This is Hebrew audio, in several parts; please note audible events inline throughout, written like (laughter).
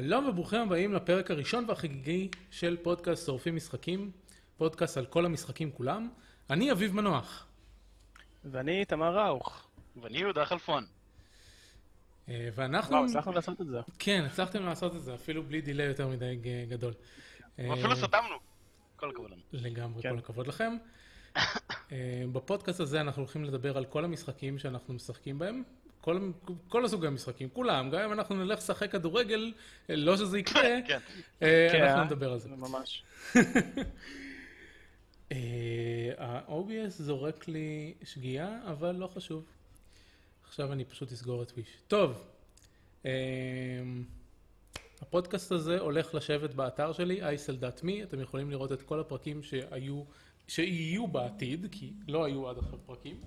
שלום וברוכים הבאים לפרק הראשון והחגיגי של פודקאסט שורפים משחקים, פודקאסט על כל המשחקים כולם. אני אביב מנוח. ואני תמר ראוך. ואני יהודה חלפון. אה, ואנחנו... וואו, הצלחנו לעשות את זה. כן, הצלחתם לעשות את זה, אפילו בלי דיליי יותר מדי גדול. אה, אפילו סתמנו. כל הכבוד לנו. לגמרי, כן. כל הכבוד לכם. (laughs) אה, בפודקאסט הזה אנחנו הולכים לדבר על כל המשחקים שאנחנו משחקים בהם. כל, כל הסוגי המשחקים, כולם, גם אם אנחנו נלך לשחק כדורגל, לא שזה יקרה, (laughs) כן. אה, כן, אנחנו אה? נדבר על זה. ממש. (laughs) אה, ה-OBS זורק לי שגיאה, אבל לא חשוב. עכשיו אני פשוט אסגור את וויש. טוב, אה, הפודקאסט הזה הולך לשבת באתר שלי, isl.me, אתם יכולים לראות את כל הפרקים שהיו, שיהיו בעתיד, כי לא היו עד עכשיו פרקים.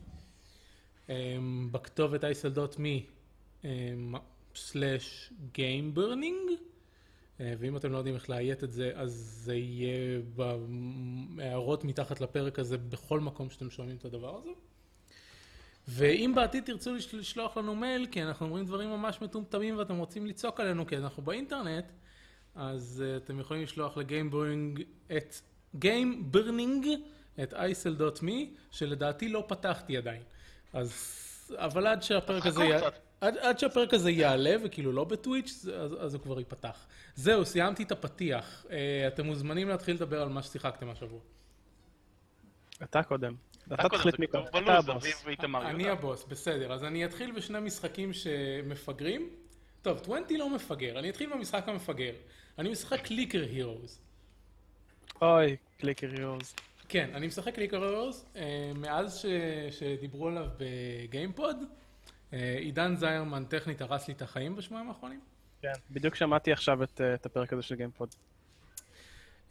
אה, בכתובת isl.me slash gameburning. אה, ואם אתם לא יודעים איך לאיית את זה, אז זה יהיה בהערות מתחת לפרק הזה בכל מקום שאתם שומעים את הדבר הזה. ואם בעתיד תרצו לש- לשלוח לנו מייל, כי אנחנו אומרים דברים ממש מטומטמים ואתם רוצים לצעוק עלינו כי אנחנו באינטרנט, אז אה, אתם יכולים לשלוח לגיימברנינג את gameburning את isl.me, שלדעתי לא פתחתי עדיין. אז, אבל עד שהפרק הזה... קצת. עד, עד שהפרק הזה יעלה, וכאילו לא בטוויץ', אז, אז הוא כבר ייפתח. זהו, סיימתי את הפתיח. Uh, אתם מוזמנים להתחיל לדבר על מה ששיחקתם השבוע. אתה קודם. אתה קודם, תחליט מי קודם. אתה בלו"ז, הבוס. אני. הבוס, בסדר. אז אני אתחיל בשני משחקים שמפגרים. טוב, 20 לא מפגר, אני אתחיל במשחק המפגר. אני משחק קליקר הירוז. אוי, קליקר יורס. כן, אני משחק קליקר הירוז מאז ש... שדיברו עליו בגיימפוד. אה, עידן זיירמן טכנית הרס לי את החיים בשבועיים האחרונים. כן. בדיוק שמעתי עכשיו את אה, את הפרק הזה של גיימפוד.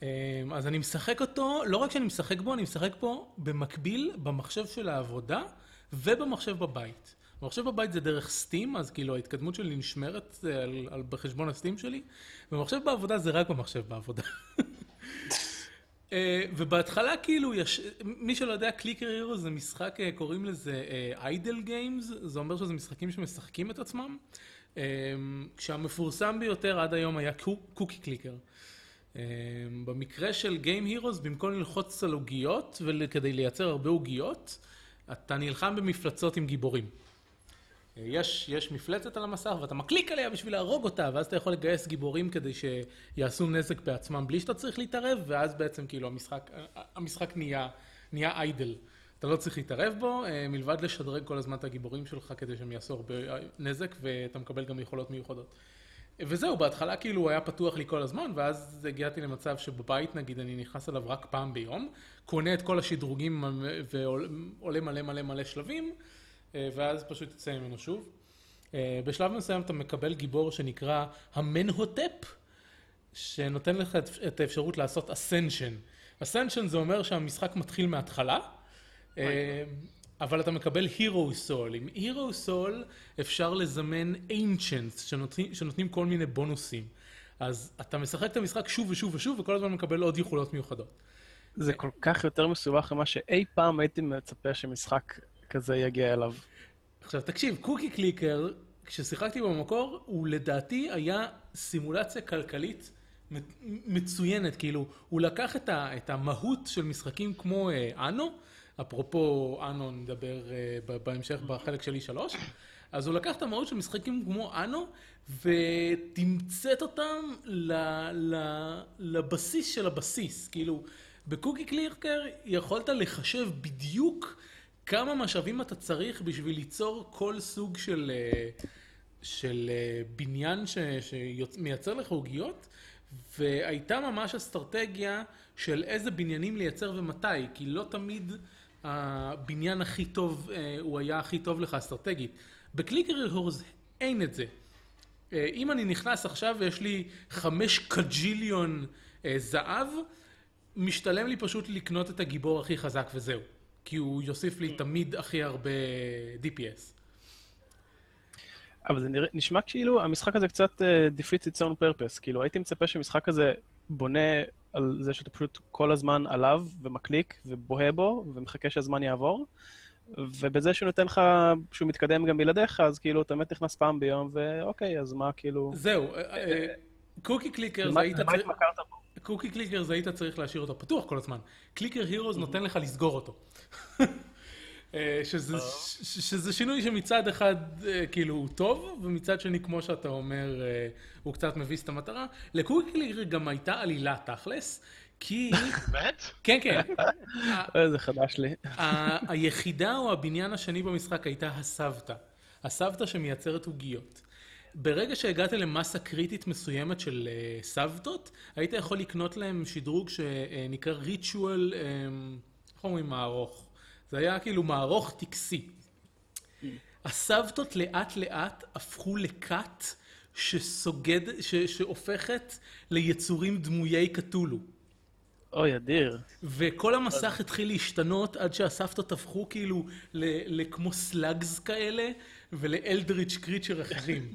אה, אז אני משחק אותו, לא רק שאני משחק בו, אני משחק בו במקביל במחשב של העבודה ובמחשב בבית. במחשב בבית זה דרך Steam, אז כאילו ההתקדמות שלי נשמרת אה, על, על, בחשבון ה Steam שלי, במחשב בעבודה זה רק במחשב בעבודה. (laughs) אה, ובהתחלה כאילו, יש, מי שלא יודע, קליקר הירו זה משחק, אה, קוראים לזה איידל גיימס, זה אומר שזה משחקים שמשחקים את עצמם. אה, כשהמפורסם ביותר עד היום היה קוקי קליקר. במקרה של Game Heroes, במקום ללחוץ על עוגיות, וכדי לייצר הרבה עוגיות, אתה נלחם במפלצות עם גיבורים. אה, יש, יש מפלצת על המסך ואתה מקליק עליה בשביל להרוג אותה, ואז אתה יכול לגייס גיבורים כדי שיעשו נזק בעצמם בלי שאתה צריך להתערב, ואז בעצם כאילו המשחק, המשחק נהיה, נהיה איידל. אתה לא צריך להתערב בו, אה, מלבד לשדרג כל הזמן את הגיבורים שלך כדי שהם יעשו הרבה אה, נזק, ואתה מקבל גם יכולות מיוחדות. וזהו, בהתחלה כאילו הוא היה פתוח לי כל הזמן, ואז הגעתי למצב שבבית נגיד אני נכנס אליו רק פעם ביום, קונה את כל השדרוגים ועולה מלא מלא מלא שלבים, אה, ואז פשוט יוצא ממנו שוב. אה, בשלב מסוים אתה מקבל גיבור שנקרא המנהוטפ, שנותן לך את- את האפשרות לעשות אסנשן. אסנשן זה אומר שהמשחק מתחיל מההתחלה, אה, אבל אתה מקבל הירו סול. עם הירו סול אפשר לזמן אינצ'נס שנותנים, שנותנים כל מיני בונוסים. אז אתה משחק את המשחק שוב ושוב ושוב, וכל הזמן מקבל עוד יכולות מיוחדות. זה כל כך יותר מסובך ממה שאי פעם הייתי מצפה שמשחק כזה יגיע אליו. עכשיו תקשיב, קוקי קליקר, כששיחקתי במקור, הוא לדעתי היה סימולציה כלכלית מצ- מצוינת, כאילו, הוא לקח את, ה, את המהות של משחקים כמו אה, אנו, אפרופו אנו נדבר אה, בהמשך בחלק שלי שלוש, אז הוא לקח את המהות של משחקים כמו אנו, ותמצת אותם ל, ל, לבסיס של הבסיס, כאילו, בקוקי קליקר יכולת לחשב בדיוק כמה משאבים אתה צריך בשביל ליצור כל סוג של, אה, של אה, בניין ש- שמייצר לך עוגיות, והייתה ממש אסטרטגיה של איזה בניינים לייצר ומתי, כי לא תמיד הבניין הכי טוב, אה, הוא היה הכי טוב לך אסטרטגית. בקליקר הורס אין את זה. אם אני נכנס עכשיו ויש לי חמש קג'יליון זהב, משתלם לי פשוט לקנות את הגיבור הכי חזק וזהו. כי הוא יוסיף לי תמיד הכי הרבה DPS. אבל זה נראה- נשמע כאילו המשחק הזה קצת אה, defeats its own purpose. כאילו הייתי מצפה שמשחק הזה בונה על זה שאתה פשוט כל הזמן עליו ומקליק ובוהה בו ומחכה שהזמן יעבור. ובזה שהוא נותן לך, שהוא מתקדם גם בלעדיך, אז כאילו אתה באמת נכנס פעם ביום, ואוקיי, אז מה כאילו... זהו, אה, אה, Cookie Clickers, למה היית צריך... התמכרת בו? Cookie Clickers היית צריך להשאיר אותו פתוח כל הזמן. Clicker Heroes נותן לך לסגור אותו. (laughs) אה, שזה, ש- שזה שינוי שמצד אחד אה, כאילו הוא טוב, ומצד שני כמו שאתה אומר אה, הוא קצת מביס את המטרה. ל Cookie Clicker גם הייתה עלילה תכלס, כי... (laughs) באמת? כן כן. (laughs) אה, זה חדש לי. היחידה או הבניין השני במשחק הייתה הסבתא. הסבתא שמייצרת עוגיות. ברגע שהגעת למסה קריטית מסוימת של אה, סבתות, היית יכול לקנות להם שדרוג שנקרא ריטואל, איך אומרים מערוך? זה היה כאילו מערוך טקסי. הסבתות לאט לאט הפכו לכת שסוגד, ש, שהופכת ליצורים דמויי קתולו. אוי, אדיר. וכל המסך התחיל להשתנות עד שהסבתות הפכו כאילו לכמו סלאגס כאלה ולאלדריץ' קריצ'ר אחרים.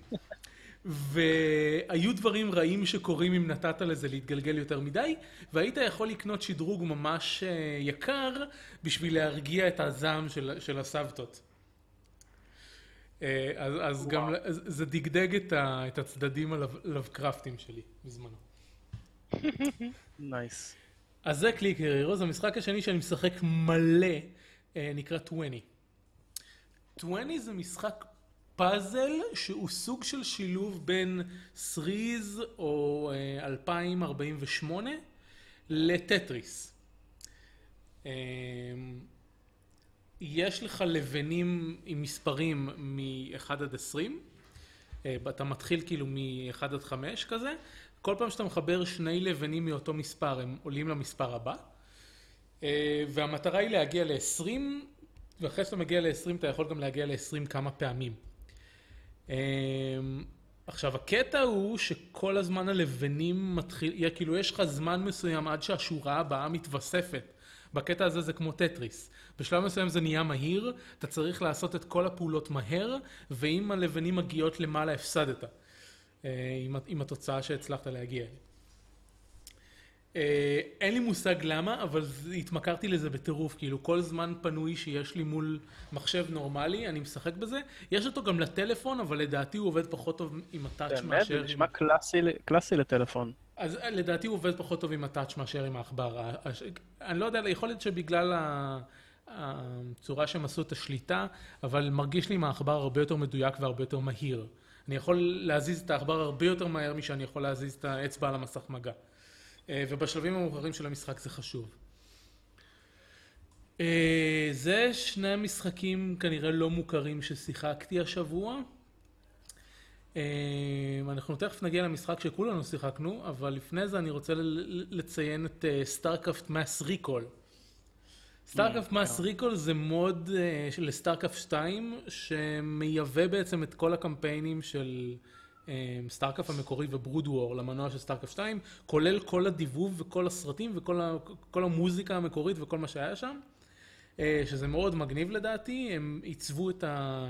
והיו דברים רעים שקורים אם נתת לזה להתגלגל יותר מדי, והיית יכול לקנות שדרוג ממש אה, יקר בשביל להרגיע את הזעם של, של הסבתות. אה, אז, אז גם אז- זה דגדג את, ה, את הצדדים ה Lovecraft ים שלי בזמנו. Nice. אז זה Clicker Heroes, המשחק השני שאני משחק מלא אה, נקרא 20. 20 זה משחק פאזל שהוא סוג של שילוב בין Threes או אה, 2048 לטטריס. אה, יש לך לבנים עם מספרים מ-1 עד 20, אה, אתה מתחיל כאילו מ-1 עד 5 כזה, כל פעם שאתה מחבר שני לבנים מאותו מספר הם עולים למספר הבא, אה, והמטרה היא להגיע ל-20, ואחרי שאתה מגיע ל-20 אתה יכול גם להגיע ל-20 כמה פעמים. אה, עכשיו הקטע הוא שכל הזמן הלבנים מתחיל, כאילו יש לך זמן מסוים עד שהשורה הבאה מתווספת. בקטע הזה זה כמו טטריס. בשלב מסוים זה נהיה מהיר, אתה צריך לעשות את כל הפעולות מהר, ואם הלבנים מגיעות למעלה הפסדת. אה, עם התוצאה שהצלחת להגיע אליה. אה, אין לי מושג למה, אבל זה- התמכרתי לזה בטירוף, כאילו כל זמן פנוי שיש לי מול מחשב נורמלי, אני משחק בזה. יש אותו גם לטלפון, אבל לדעתי הוא עובד פחות טוב עם הטאץ' באמת? מאשר... זה עם- נשמע קלאסי ל- קלאסי לטלפון. אז אה, לדעתי הוא עובד פחות טוב עם הטאץ' מאשר עם העכבר. ה- הש- אני לא יודע, יכול להיות שבגלל הצורה שהם עשו את השליטה, אבל מרגיש לי עם העכבר הרבה יותר מדויק והרבה יותר מהיר. אני יכול להזיז את העכבר הרבה יותר מהר משאני יכול להזיז את האצבע על המסך מגע. אה, ובשלבים המאוחרים של המשחק זה חשוב. אה, זה שני המשחקים כנראה לא מוכרים ששיחקתי השבוע. אה, אנחנו תכף נגיע למשחק שכולנו שיחקנו, אבל לפני זה אני רוצה לציין את StarCraft Mass Recall. StarCraft Mass Recall זה mod אה, של StarCraft 2 שמייבא בעצם את כל הקמפיינים של אה, StarCraft המקורי ו Brood War למנוע של StarCraft 2, כולל כל הדיבוב וכל הסרטים וכל המוזיקה המקורית וכל מה שהיה שם. אה, שזה מאוד מגניב לדעתי, הם עיצבו את,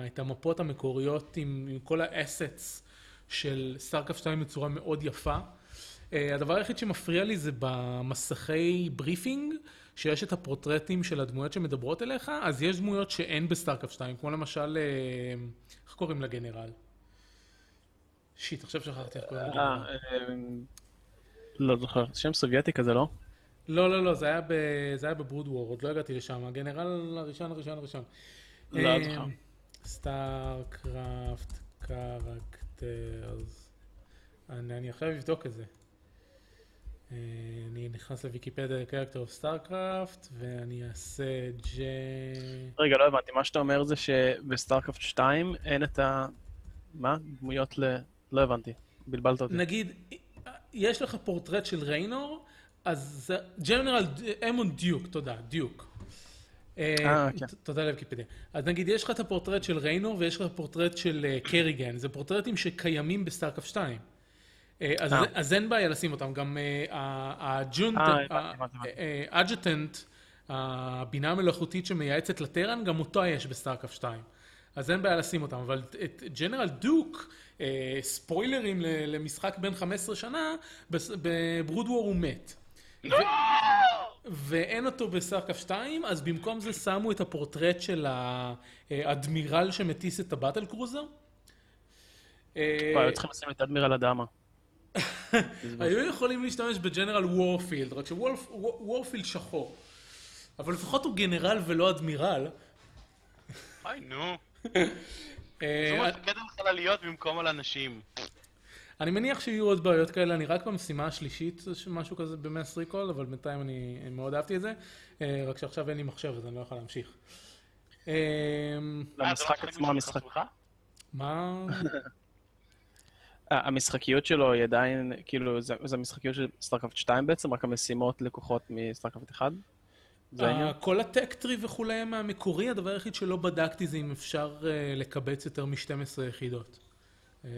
את המפות המקוריות עם, עם כל ה assets של StarCraft 2 בצורה מאוד יפה. אה, הדבר היחיד שמפריע לי זה במסכי briefing, שיש את הפורטרטים של הדמויות שמדברות אליך, אז יש דמויות שאין ב StarCraft 2, כמו למשל, אה, איך קוראים לגנרל? שיט, עכשיו שכחתי איך קוראים לגנרל. אה, לא זוכר. שם סובייטי כזה, לא? לא, לא, לא, זה היה, ב, זה היה ב Brood War, עוד לא הגעתי לשם, הגנרל הראשון, הראשון, הראשון. לא, אל אה, זוכר. StarCraft characters. אני, אני עכשיו אבדוק את זה. אה, אני נכנס לוויקיפדיה character of StarCraft, ואני אעשה ג'... רגע, לא הבנתי. מה שאתה אומר זה שב StarCraft 2 אין את ה... מה? דמויות ל... לא הבנתי. בלבלת אותי. נגיד, יש לך פורטרט של ריינור, אז General Edmund Duke, תודה, Duke. אה, אה, כן. תודה לוויקיפדיה. אז נגיד, יש לך את הפורטרט של ריינור ויש לך פורטרט של אה, קריגן, זה פורטרטים שקיימים ב StarCraft 2. אה, אז, אין בעיה לשים אותם, גם. Adjutant, הבינה המלאכותית שמייעצת ל Terran, גם אותו יש ב StarCraft 2. אז אין בעיה לשים אותם, אבל את General Duke, ספוילרים ל- למשחק בן 15 שנה, ב Brood War הוא מת. ו- ואין אותו ב StarCraft 2, אז במקום זה שמו את הפורטרט של האדמירל שמטיס את ה battlecruiser. אה, היו צריכים לשים את Admiral Adama. (laughs) היו יכולים להשתמש ב General Warfield, רק ש Warfield שחור. אבל לפחות הוא גנרל ולא אדמירל. אוי, נו. (laughs) אה, זה מפקד על חלליות במקום על אנשים. אני מניח שיהיו עוד בעיות כאלה, אני רק במשימה השלישית, משהו כזה ב Mass Recall, אבל בינתיים אני מאוד אהבתי את זה. אה, רק שעכשיו אין לי מחשב, אז אני לא יכול להמשיך. אה, אה, לא למשחק משחק עצמו, המשחק... מה... (laughs) המשחקיות שלו היא עדיין, כאילו, זה המשחקיות של StarCraft 2 בעצם, רק המשימות לקוחות מ StarCraft 1? אה, כל ה tech tree וכולי מהמקורי, הדבר היחיד שלא בדקתי זה אם אפשר אה, לקבץ יותר מ-12 יחידות. אה,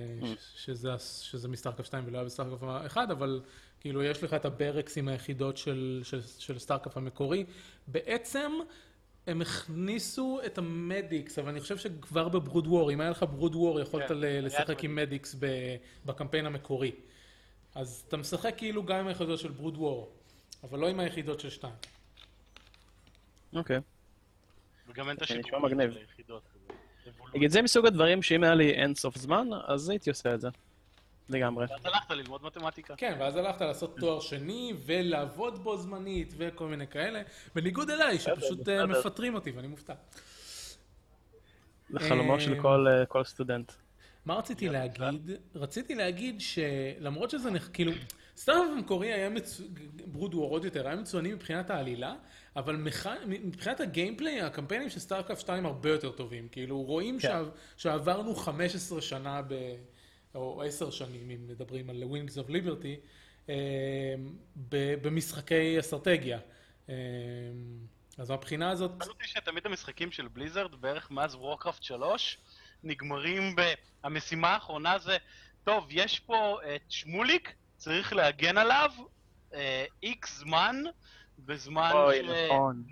שזה מ StarCraft 2 ולא היה ב StarCraft 1, אבל כאילו יש לך את ה barracks עם היחידות של, StarCraft המקורי. בעצם הם הכניסו את ה medics, אבל אני חושב שכבר ב Brood War, אם היה לך Brood War, יכולת כן, לשחק עם medics בקמפיין המקורי. אז אתה משחק כאילו גם עם היחידות של Brood War, אבל לא עם היחידות של 2. אוקיי. וגם אין את מגניב. של היחידות. נגיד, זה מסוג הדברים שאם היה לי אין סוף זמן, אז הייתי עושה את זה. לגמרי. ואז הלכת ללמוד מתמטיקה. כן, ואז הלכת לעשות תואר שני ולעבוד בו זמנית וכל מיני כאלה, בניגוד אליי, שפשוט אה. מפטרים אותי ואני מופתע. זה חלומו של אה, כל, אה, כל סטודנט. מה רציתי להגיד? רציתי להגיד שלמרות שזה נח... כאילו, סטארט המקורי היה מצוין, ברוד וור עוד יותר, היה מצוינים מבחינת העלילה, אבל מח... מבחינת ה gameplay, הקמפיינים של StarCraft 2 הרבה יותר טובים. כאילו, רואים כן. שעברנו 15 שנה ב... או 10 שנים, אם מדברים על Wings of Liberty, אה, ב... במשחקי אסטרטגיה. אה, אז מהבחינה הזאת... מעניין אותי שתמיד המשחקים של Blizzard, בערך מאז Warcraft 3, נגמרים ב... המשימה האחרונה זה, טוב, יש פה את שמוליק, צריך להגן עליו איקס זמן, בזמן אוי, נכון.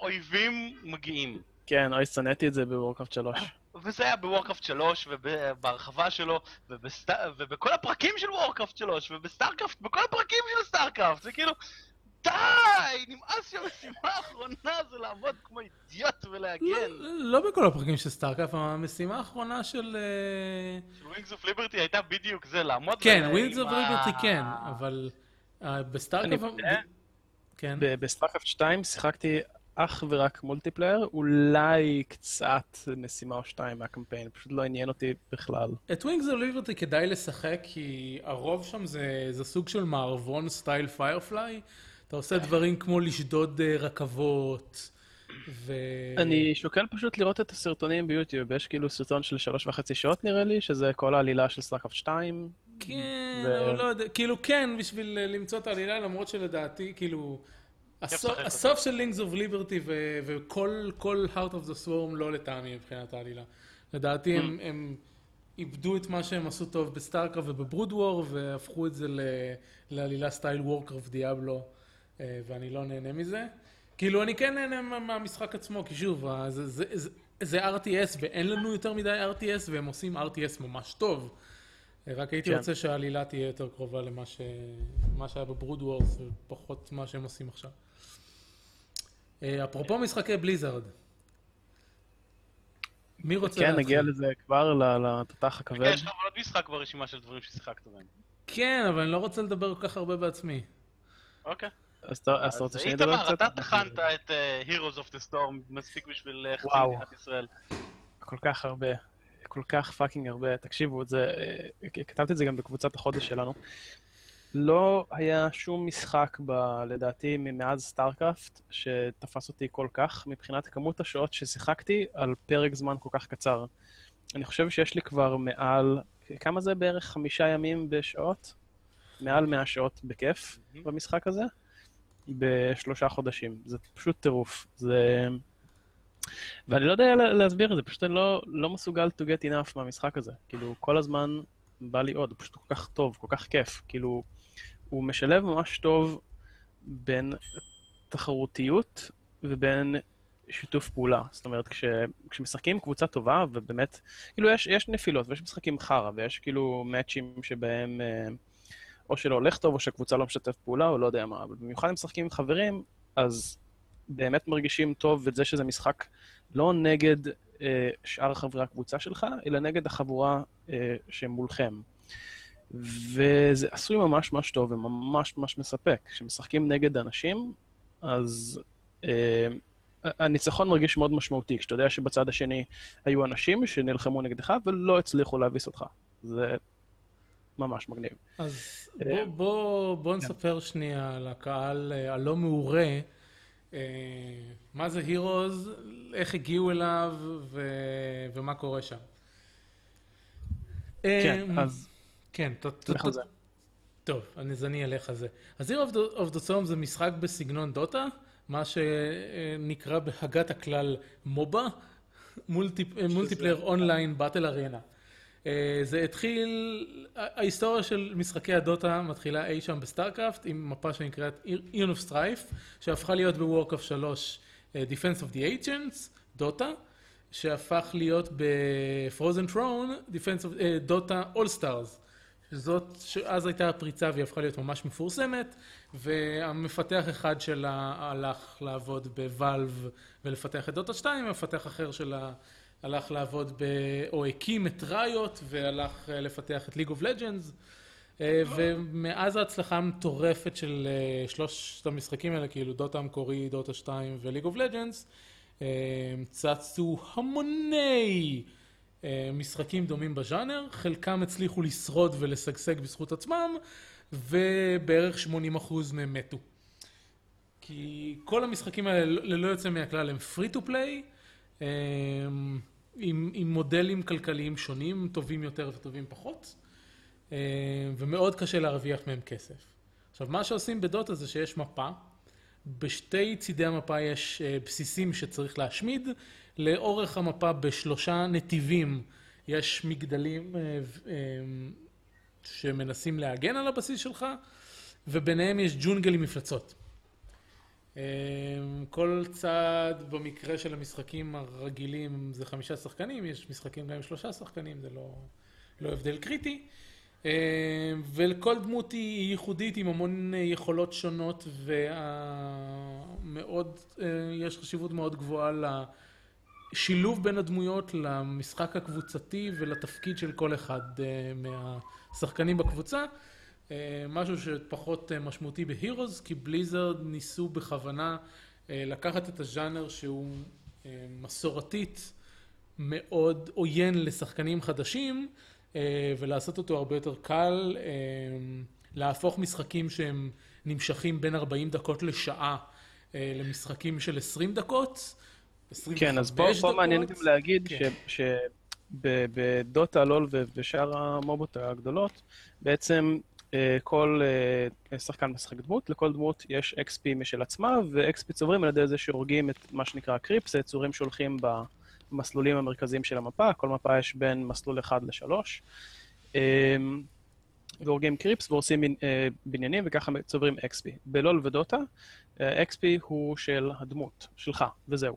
אויבים מגיעים. כן, אוי, שנאתי את זה בוורקראפט 3. וזה היה בוורקראפט 3, ובהרחבה שלו, ובסט... ובכל הפרקים של Warcraft 3, וב StarCraft, בכל הפרקים של StarCraft, זה כאילו, די! נמאס שהמשימה האחרונה זה לעבוד כמו אידיוט ולהגן. לא, לא בכל הפרקים של StarCraft, המשימה האחרונה של... אה, של Wings of Liberty הייתה בדיוק זה, לעמוד כן, עם Of Liberty כן, אבל אה, ב StarCraft... כן. ב- ב StarCraft 2 שיחקתי אך ורק multiplayer, אולי קצת משימה או שתיים מהקמפיין, פשוט לא עניין אותי בכלל. את Wings of Liberty כדאי לשחק, כי הרוב שם זה, זה סוג של מערבון style Firefly. אתה עושה דברים כמו לשדוד אה, רכבות, ו... אני שוקל פשוט לראות את הסרטונים ב YouTube, יש כאילו סרטון של שלוש וחצי שעות נראה לי, שזה כל העלילה של StarCraft 2. כן, אבל לא יודע, כאילו כן, בשביל אה, למצוא את העלילה, למרות שלדעתי, כאילו... הסוף, של Wings of Liberty וכל כל Heart of the Swarm לא לטעמי מבחינת העלילה. לדעתי הם, הם איבדו את מה שהם עשו טוב ב StarCraft וב Brood War והפכו את זה ל, לעלילה style Warcraft Diablo ואני לא נהנה מזה. כאילו אני כן נהנה מה- מהמשחק עצמו כי שוב זה, זה, זה, זה RTS ואין לנו יותר מדי RTS והם עושים RTS ממש טוב. רק הייתי כן. רוצה שהעלילה תהיה יותר קרובה למה ש... מה שהיה בברוד וורס ופחות מה שהם עושים עכשיו. אה, אפרופו משחקי בליזרד. מי רוצה כן, להתחיל? נגיע לזה כבר לתותח הכבד. כן, יש לך אבל עוד משחק ברשימה של דברים ששיחקת בהם. כן, אבל אני לא רוצה לדבר כל כך הרבה בעצמי. אוקיי. אז אתה רוצה שאני אדבר איתמר, קצת? אתה טחנת את אה, Heroes of the Storm מספיק בשביל אה, חצי. מדינת ישראל. כל כך הרבה, כל כך fucking הרבה. תקשיבו, זה, אה, כתבתי את זה גם בקבוצת החודש שלנו. לא היה שום משחק, ב, לדעתי, מאז StarCraft, שתפס אותי כל כך, מבחינת כמות השעות ששיחקתי על פרק זמן כל כך קצר. אני חושב שיש לי כבר מעל, כמה זה בערך? חמישה ימים בשעות? מעל 100 שעות בכיף מהמם. במשחק הזה, בשלושה חודשים. זה פשוט טירוף. זה... ואני לא יודע לה- להסביר את זה, פשוט אני לא, לא מסוגל to get enough מהמשחק הזה. כאילו, כל הזמן בא לי עוד, הוא פשוט כל כך טוב, כל כך כיף. כאילו, הוא משלב ממש טוב בין תחרותיות ובין שיתוף פעולה. זאת אומרת, כש, כשמשחקים קבוצה טובה, ובאמת, כאילו, יש, יש נפילות ויש משחקים חרא, ויש כאילו מאצ'ים שבהם אה, או שלא הולך טוב, או שהקבוצה לא משתף פעולה, או לא יודע מה, אבל במיוחד אם משחקים עם חברים, אז באמת מרגישים טוב את זה שזה משחק לא נגד אה, שאר חברי הקבוצה שלך, אלא נגד החבורה אה, שמולכם. וזה עשוי ממש ממש טוב וממש ממש מספק. כשמשחקים נגד אנשים, אז אה, הניצחון מרגיש מאוד משמעותי, כשאתה יודע שבצד השני היו אנשים שנלחמו נגדך ולא הצליחו להביס אותך. זה ממש מגניב. אז בוא, בוא, בוא כן. נספר שנייה לקהל אה, הלא מעורה, אה, מה זה הירוז, איך הגיעו אליו ו... ומה קורה שם. כן, אה, אז כן, ת- ת- לך על ת- זה. טוב, אז אני אלך על זה. אז Heroes of the, Storm זה משחק בסגנון Dota, מה שנקרא בהגת הכלל MOBA, multiplayer online battle arena. זה התחיל, ההיסטוריה של משחקי הדוטה מתחילה אי שם ב StarCraft עם מפה שנקראת Aeon of Strife, שהפכה להיות ב Warcraft 3 אה, Defense of the Ancients, דוטה, שהפך להיות ב Frozen Throne, אה, דוטה All Stars. שזאת, שאז הייתה הפריצה והיא הפכה להיות ממש מפורסמת, והמפתח אחד שלה הלך לעבוד ב Valve ולפתח את דוטה 2, ומפתח אחר שלה הלך לעבוד ב... או הקים את Riot והלך אה, לפתח את League of Legends. ומאז ההצלחה המטורפת של אה, שלושת המשחקים האלה, כאילו Dota המקורי, Dota 2 ו League of Legends, צצו המוני אה, משחקים דומים בז'אנר, חלקם הצליחו לשרוד ולשגשג בזכות עצמם, ובערך 80% מהם מתו. כי כל המשחקים האלה, ללא יוצא מהכלל, הם free to play, אה, עם, עם מודלים כלכליים שונים, טובים יותר וטובים פחות, אה, ומאוד קשה להרוויח מהם כסף. עכשיו, מה שעושים בדוטה זה שיש מפה, בשתי צידי המפה יש אה, בסיסים שצריך להשמיד, לאורך המפה בשלושה נתיבים יש מגדלים אה, שמנסים להגן על הבסיס שלך, וביניהם יש ג'ונגל עם מפלצות. אה, כל צד במקרה של המשחקים הרגילים זה חמישה שחקנים, יש משחקים גם עם שלושה שחקנים, זה לא, לא הבדל קריטי. אה, ולכל דמות היא ייחודית עם המון אה, יכולות שונות ומאוד, יש חשיבות מאוד גבוהה לשילוב בין הדמויות למשחק הקבוצתי ולתפקיד של כל אחד אה, מהשחקנים בקבוצה. אה, משהו שפחות אה, משמעותי בהירוז, כי בליזרד ניסו בכוונה אה, לקחת את הז'אנר שהוא מסורתית מאוד עוין לשחקנים חדשים ולעשות אותו הרבה יותר קל, להפוך משחקים שהם נמשכים בין 40 דקות לשעה למשחקים של 20 דקות. כן, אז פה, 25 פה מעניין. גם להגיד כן. שבדוטה, לול ו- ושאר המובות הגדולות, בעצם כל אה, שחקן משחק דמות, לכל דמות יש XP משל עצמה, ו-XP צוברים על ידי זה שהורגים את מה שנקרא קריפס, זה יצורים שהולכים במסלולים המרכזיים של המפה, כל מפה יש בין מסלול אחד לשלוש. אה, והורגים creeps והורסים בנ- אה, בניינים וככה צוברים XP. ב LoL ו Dota, אה, XP הוא של הדמות, שלך, וזהו.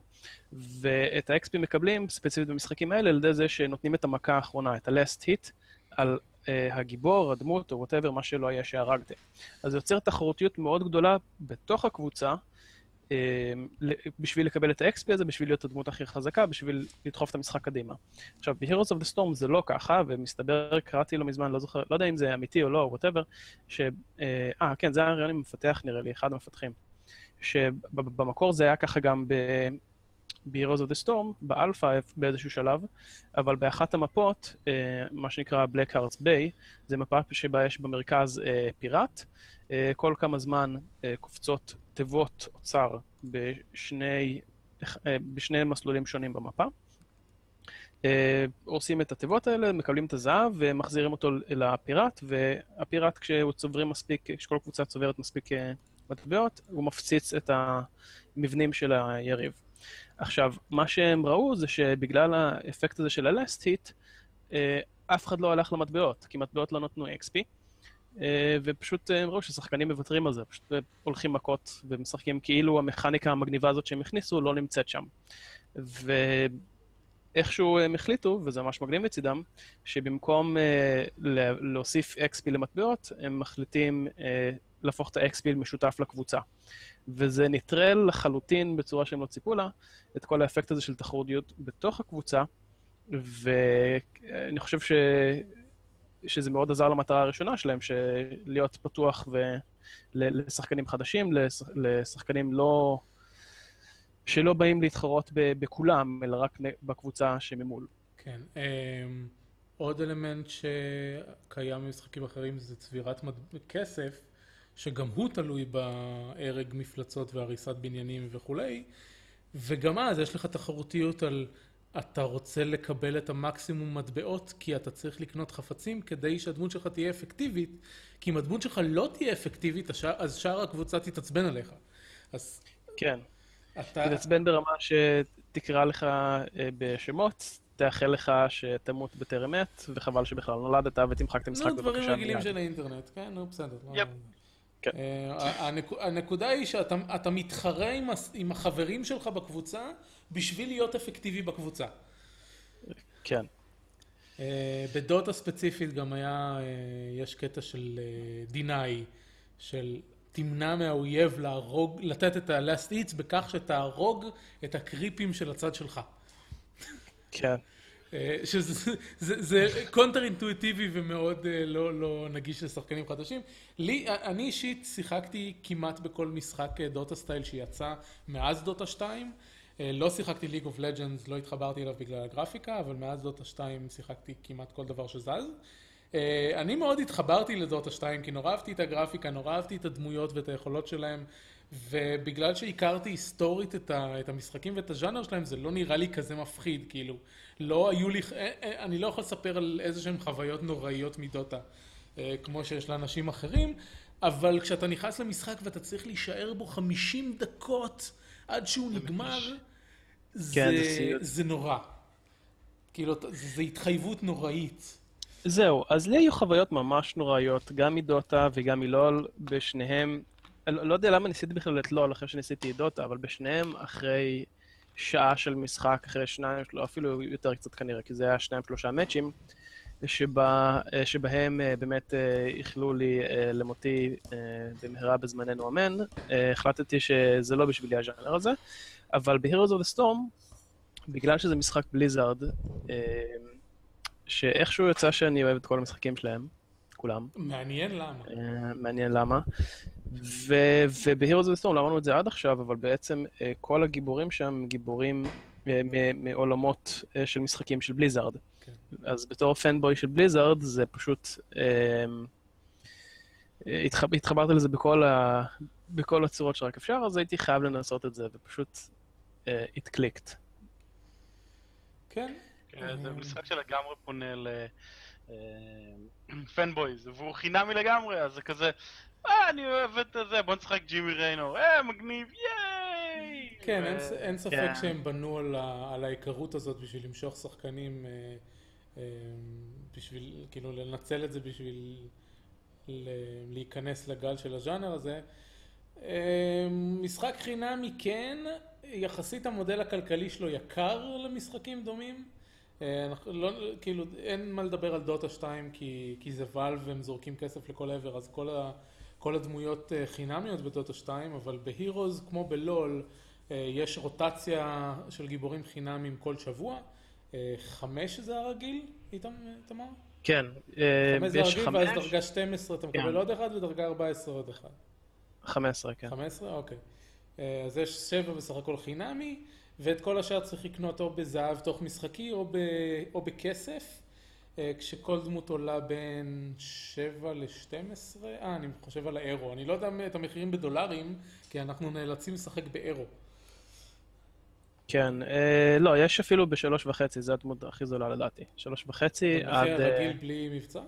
ואת ה-XP מקבלים ספציפית במשחקים האלה על ידי זה שנותנים את המכה האחרונה, את ה-last hit, על הגיבור, הדמות או whatever, מה שלא יהיה שהרגתם. אז זה יוצר תחרותיות מאוד גדולה בתוך הקבוצה, ל- בשביל לקבל את ה-XP הזה, בשביל להיות הדמות הכי חזקה, בשביל לדחוף את המשחק קדימה. עכשיו, ב-Heroes of the Storm זה לא ככה, ומסתבר, קראתי לא מזמן, לא זוכר, לא יודע אם זה אמיתי או לא, או whatever, ש... אה, uh, כן, זה היה רעיון עם מפתח נראה לי, אחד המפתחים. שבמקור זה היה ככה גם ב... ב-Heroes of the Storm, באלפא באיזשהו שלב, אבל באחת המפות, אה, מה שנקרא Blackheart's Bay, זה מפה שבה יש במרכז אה, פיראט. אה, כל כמה זמן קופצות תיבות אוצר בשני, בשני מסלולים שונים במפה. הורסים את התיבות האלה, מקבלים את הזהב ומחזירים אותו לפיראט, והפיראט כשהוא צוברים מספיק, כשכל קבוצה צוברת מספיק מטבעות, הוא מפציץ את המבנים של היריב. עכשיו, מה שהם ראו זה שבגלל האפקט הזה של ה-last hit, אה, אף אחד לא הלך למטבעות, כי מטבעות לא נתנו XP, אה, ופשוט אה, הם ראו ששחקנים מוותרים על זה, פשוט הולכים מכות ומשחקים כאילו המכניקה המגניבה הזאת שהם הכניסו לא נמצאת שם. ואיכשהו הם החליטו, וזה ממש מגניב מצידם, שבמקום להוסיף XP למטבעות, הם מחליטים להפוך את ה-XP למשותף לקבוצה. וזה נטרל לחלוטין בצורה שהם לא ציפו לה, את כל האפקט הזה של תחרותיות בתוך הקבוצה, ואני חושב שזה מאוד עזר למטרה הראשונה שלהם, להיות פתוח לשחקנים חדשים, לשחקנים לא... שלא באים להתחרות בכולם, אלא רק בקבוצה שממול. כן. אמ, עוד אלמנט שקיים במשחקים אחרים זה צבירת כסף, שגם הוא תלוי בהרג מפלצות והריסת בניינים וכולי, וגם אז יש לך תחרותיות על אתה רוצה לקבל את המקסימום מטבעות כי אתה צריך לקנות חפצים כדי שהדמות שלך תהיה אפקטיבית, כי אם הדמות שלך לא תהיה אפקטיבית, אז שאר הקבוצה תתעצבן עליך. אז... כן. אתה... תתעצבן ברמה שתקרא לך אה, בשמות, תאחל לך שתמות בטרם עת, וחבל שבכלל נולדת ותמחק את המשחק בבקשה. נו, דברים רגילים של האינטרנט, כן, נו, בסדר. יפ. כן. אה, הנקודה היא שאתה מתחרה עם החברים שלך בקבוצה בשביל להיות אפקטיבי בקבוצה. כן. אה, בדוטה ספציפית גם היה, אה, יש קטע של דינאי, של תמנע מהאויב להרוג, לתת את ה-last hits בכך שתהרוג את הקריפים של הצד שלך. כן. אה, שזה קונטר אינטואיטיבי ומאוד אה, לא, לא נגיש לשחקנים חדשים. לי, אני אישית שיחקתי כמעט בכל משחק אה, Dota style שיצא מאז דוטה 2. לא שיחקתי League of Legends, לא התחברתי אליו בגלל הגרפיקה, אבל מאז דוטה 2 שיחקתי כמעט כל דבר שזז. אני מאוד התחברתי לדוטה 2 כי נורא אהבתי את הגרפיקה, נורא אהבתי את הדמויות ואת היכולות שלהם. ובגלל שהכרתי היסטורית את, ה, את המשחקים ואת הז'אנר שלהם, זה לא נראה לי כזה מפחיד, כאילו. לא היו לי, אה, אה, אני לא יכול לספר על איזה שהן חוויות נוראיות מדוטה, אה, כמו שיש לאנשים אחרים, אבל כשאתה נכנס למשחק ואתה צריך להישאר בו 50 דקות עד שהוא נגמר, זה, כן, זה, זה נורא. כאילו, זו התחייבות נוראית. זהו, אז לי היו חוויות ממש נוראיות, גם מדוטה וגם מלול, בשניהם לא, לא יודע למה ניסיתי בכלל את לול אחרי שניסיתי את דוטה, אבל בשניהם אחרי שעה של משחק, אחרי שניים, לא, אפילו יותר קצת כנראה, כי זה היה שניים שלושה מאצ'ים, שבה, שבהם אה, באמת אה, איחלו לי אה, למותי במהרה בזמננו אמן. החלטתי שזה לא בשבילי הז'אנר הזה, אבל ב-Heroes of the Storm, בגלל שזה משחק בליזארד, שאיכשהו יצא שאני אוהב את כל המשחקים שלהם, כולם. מעניין למה. מעניין למה. וב-Heroes of the Storm, לא אמרנו את זה עד עכשיו, אבל בעצם אה, כל הגיבורים שם גיבורים אה, מעולמות אה, של משחקים של בליזארד. כן. אז בתור פנבוי של בליזארד, זה פשוט... התחברתי לזה בכל, ה... בכל הצורות שרק אפשר, אז הייתי חייב לנסות את זה, ופשוט it clicked. כן. כן זה משחק שלגמרי פונה ל... (clears throat) פנבויז, והוא חינמי לגמרי, אז זה כזה, אה, אני אוהב את זה, בוא נשחק ג'ימי ריינור, אה, מגניב, ייי! כן, אין ספק כן. שהם בנו על ההיכרות הזאת בשביל למשוך שחקנים, אה, אה, בשביל, כאילו, לנצל את זה בשביל להיכנס לגל של הז'אנר הזה. אה, משחק חינמי כן, יחסית המודל הכלכלי שלו יקר למשחקים דומים. אנחנו לא, כאילו, אין מה לדבר על דוטה 2 כי, כי זה ואלב והם זורקים כסף לכל עבר, אז כל ה... כל הדמויות אה, חינמיות בדוטה 2, אבל בהירוז כמו בלול אה, יש רוטציה של גיבורים חינמים כל שבוע. אה, חמש זה הרגיל, איתמר? כן, חמש זה הרגיל, ואז דרגה 12 אתה מקבל כן. עוד אחד, ודרגה 14 עוד אחד. 15, כן. 15? אוקיי. אז יש שבע בסך הכל חינמי, ואת כל השאר צריך לקנות או בזהב תוך משחקי או, ב, או בכסף. אה, כשכל דמות עולה בין 7 ל-12, אה, אני חושב על האירו, אני לא יודע את המחירים בדולרים, כי אנחנו נאלצים לשחק באירו. כן, אה, לא, יש אפילו בשלוש וחצי, זו הדמות הכי זולה לדעתי. שלוש וחצי עד... במחיר רגיל אה, בלי מבצע?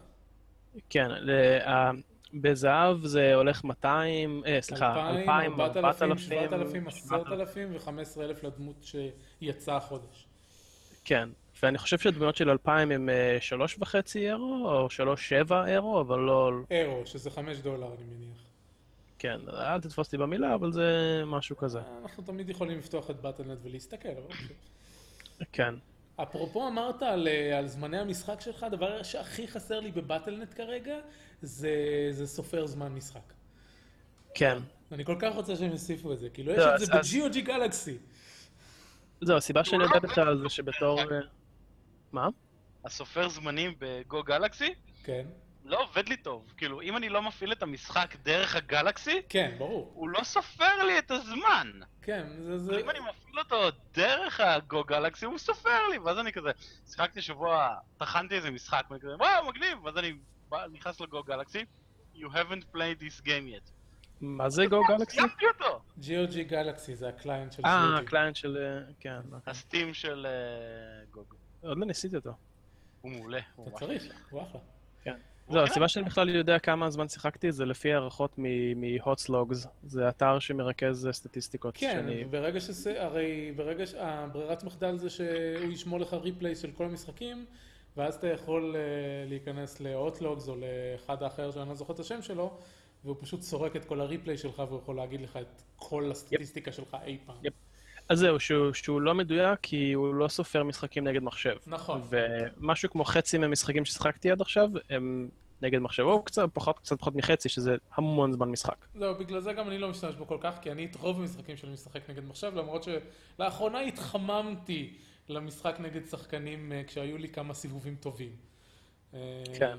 כן, אה, בזהב זה הולך 200, אה, סליחה, 2,000, 4,000, 7,000, 10,000 ו-15,000 לדמות שיצאה החודש. כן, ואני חושב שהדמויות של 2000 הם אה, שלוש וחצי אירו, או שלוש שבע אירו, אבל לא... אירו, שזה חמש דולר, אני מניח. כן, אל תתפוס אותי במילה, אבל זה משהו כזה. אנחנו תמיד יכולים לפתוח את באטלנט ולהסתכל, אבל... כן. אפרופו אמרת על, אה, על זמני המשחק שלך, הדבר שהכי חסר לי בבטלנט כרגע, זה, זה סופר זמן משחק. כן. אני כל כך רוצה שהם יוסיפו את זה, כאילו לא, יש את זה ב-GOG גלקסי. זהו, הסיבה שאני יודע בכלל זה שבתור... מה? הסופר זמנים בגו גלקסי? כן. לא עובד לי טוב. כאילו, אם אני לא מפעיל את המשחק דרך הגלקסי, כן, ברור. הוא לא סופר לי את הזמן. כן, זה... זה... אם אני מפעיל אותו דרך הגו גלקסי, הוא סופר לי, ואז אני כזה, שיחקתי שבוע, טחנתי איזה משחק, ואני כזה, וואו, מגניב, ואז אני בא, נכנס לגו גלקסי, you haven't played this game yet. מה זה גו גלקסי? סיימתי אותו! GOG גלקסי זה הקליינט של אה. הקליינט של... אה, כן. אוקיי. הסטים של אה, גוגו. עוד לא ניסיתי אותו. הוא מעולה. אתה צריך. הוא אחלה. זהו, הסיבה שאני בכלל יודע כמה זמן שיחקתי זה לפי הערכות מ-Hotslogs. זה אתר שמרכז אה, סטטיסטיקות. כן, שאני- ברגע שזה, הרי ברגע שהברירת מחדל זה שהוא ישמור לך ריפליי של כל המשחקים, ואז אתה יכול אה, להיכנס ל-Outlog's או לאחד האחר שאני לא זוכר את השם שלו, והוא פשוט סורק את כל הריפליי שלך והוא יכול להגיד לך את כל הסטטיסטיקה שלך אי פעם. אז זהו, שהוא, שהוא לא מדויק כי הוא לא סופר משחקים נגד מחשב. נכון. ומשהו כמו חצי מהמשחקים ששיחקתי עד עכשיו הם נגד מחשב, או קצת פחות, קצת פחות מחצי, שזה המון זמן משחק. זהו, בגלל זה גם אני לא משתמש בו כל כך, כי אני את רוב המשחקים שלי משחק נגד מחשב, למרות שלאחרונה התחממתי למשחק נגד שחקנים אה, כשהיו לי כמה סיבובים טובים. כן.